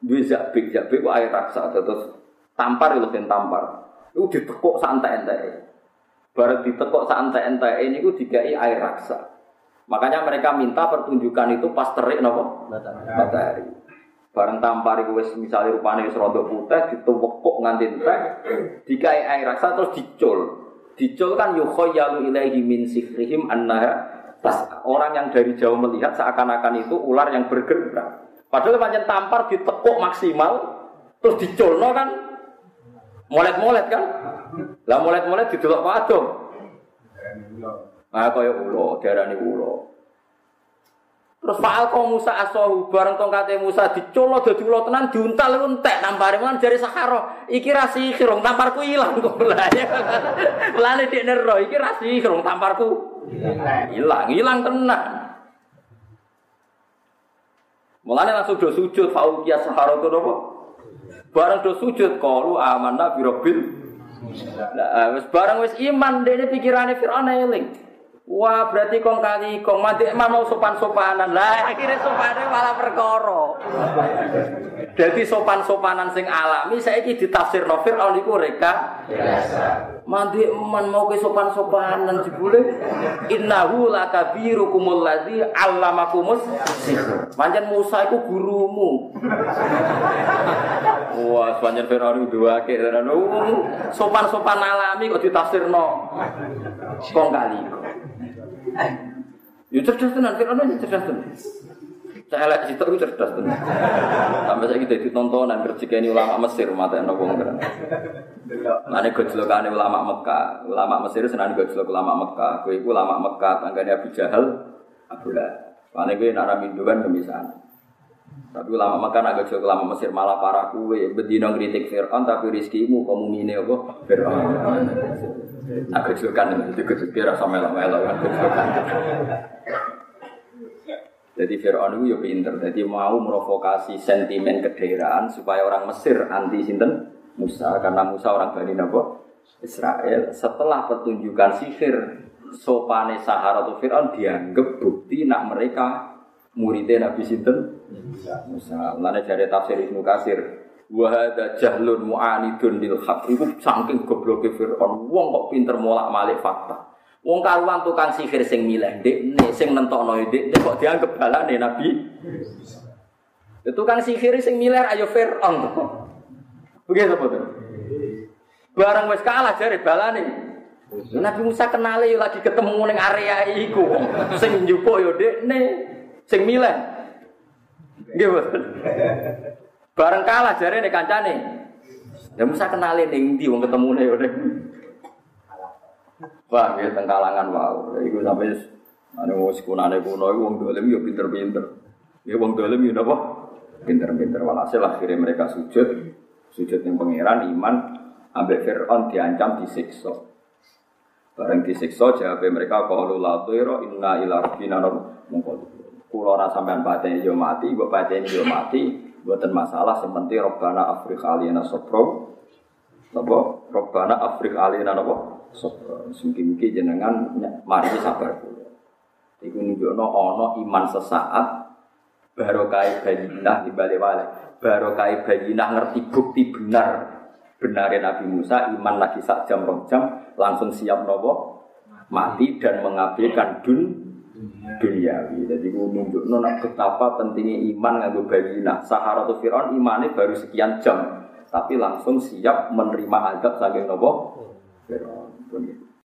dua zabik, zabik kok air raksa terus tampar itu ben tampar. Itu ditekuk santai-santai. Baru ditekuk santai-santai ini gue digai air raksa. Makanya mereka minta pertunjukan itu pas terik nopo matahari. Bareng tampar itu misalnya rupanya wis rontok putih dituwekuk nganti entek, dikai air raksa terus dicul. Dicul kan yukhayyalu ilaihi min sihrihim annaha tas orang yang dari jauh melihat seakan-akan itu ular yang bergerak. Padahal macam tampar ditekuk maksimal terus diculno kan molet-molet kan. Lah mulai-mulai didelok Adom. Ah kaya ulo, diarani ulo. Terus Pak Alko Musa asohu bareng tongkate Musa dicolo dadi ulo tenan diuntal entek nampare kan jari Sahara. Iki ra sihir tamparku ilang kok lah. (laughs) Lane dik nero iki ra sihir tamparku ilang, ilang tenan. Mulane langsung do sujud fauqiyah Sahara itu apa? Bareng do sujud qalu amanna bi rabbil Nah, barang wis iman dene pikirane Firaun eling. Wah, berarti kong kali kong mati emang mau sopan-sopanan. Lah, akhirnya sopannya malah perkara. Jadi sopan-sopanan sing alami saiki ditafsir Nofir on iku reka biasa. Mandi eman mau ke sopan-sopanan jebule innahu lakabirukumul ladzi allamakumus sihr. Pancen Musa iku gurumu. Wah, pancen Firaun dua ke sopan-sopan alami kok ditafsirno kong kali. Ya cerdas tenan, Fir'aun ya cerdas tenan. Lihat situ itu cerdas tenan. Sampai saya kita ditontonan kerja ini ulama Mesir mata yang nongkrong keren. Mana gojlokan ulama Mekah, ulama Mesir senang gojlok ulama Mekah. Gue itu ulama Mekah, tangganya Abu Jahal, Abu Lah. Mana gue nara mindu kan kemisahan. Tapi ulama Mekah nak gojlok ulama Mesir malah parah kue. Bedino kritik Fir'aun tapi rizkimu komumine apa? Fir'aun. Nah, kecilkan itu kecil rasa melo-melo kan. Jadi Fir'aun itu ya pinter, jadi mau merovokasi sentimen kedaerahan supaya orang Mesir anti sinten? Musa. Karena Musa orang Bani Nabo Israel. Setelah pertunjukan sihir sopane Sahara atau Fir'aun dianggap bukti nak mereka muridnya Nabi Sinten? Musa. Lalu dari tafsir Ibnu Kasir Wahada jahlun mu'anidun lil haq Itu saking gobloke Fir'aun Wong kok pinter molak-malik fakta. Wong karuan tukang sihir sing milih Dek sing nentokno dek kok dianggap balane Nabi. Itu tukang sihir sing milih ayo Fir'aun Begitu betul Barang wis kalah jare balane. Nabi Musa kenal yo lagi ketemu ning area iku. Sing njupuk yo dekne sing milih. Betul Bareng kalah jare nek kancane. Ya Musa kenalin ning ndi wong ketemune yo ning. Wah, ya teng kalangan wae. Iku sampe ane wis kunane kuno iku wong dolim yo pinter-pinter. Ya wong dolim yo napa? Pinter-pinter walhasil akhirnya mereka sujud. Sujud yang pangeran iman ambek Fir'aun diancam disiksa. Bareng disiksa jawab mereka qalu la inna ila rabbina mungkol. Kulo ora sampean pateni yo mati, mbok pateni yo mati, buatan masalah yang penting Robbana Afrik alina sopro. Napa Robbana Afrik alina napa sopro. Mungkin-mungkin jenengan mari sabar dulu. Iku nunjukno ono iman sesaat barokai bayinah di balik wale. Barokai bayinah ngerti bukti benar. Benarin Nabi Musa iman lagi sak jam rong jam langsung siap nopo? Mati dan mengabaikan dun duniawi. Jadi gue nunjuk nona betapa pentingnya iman nganggo bayina. Sahara atau Fir'aun imannya baru sekian jam, tapi langsung siap menerima adab saking nopo Fir'aun.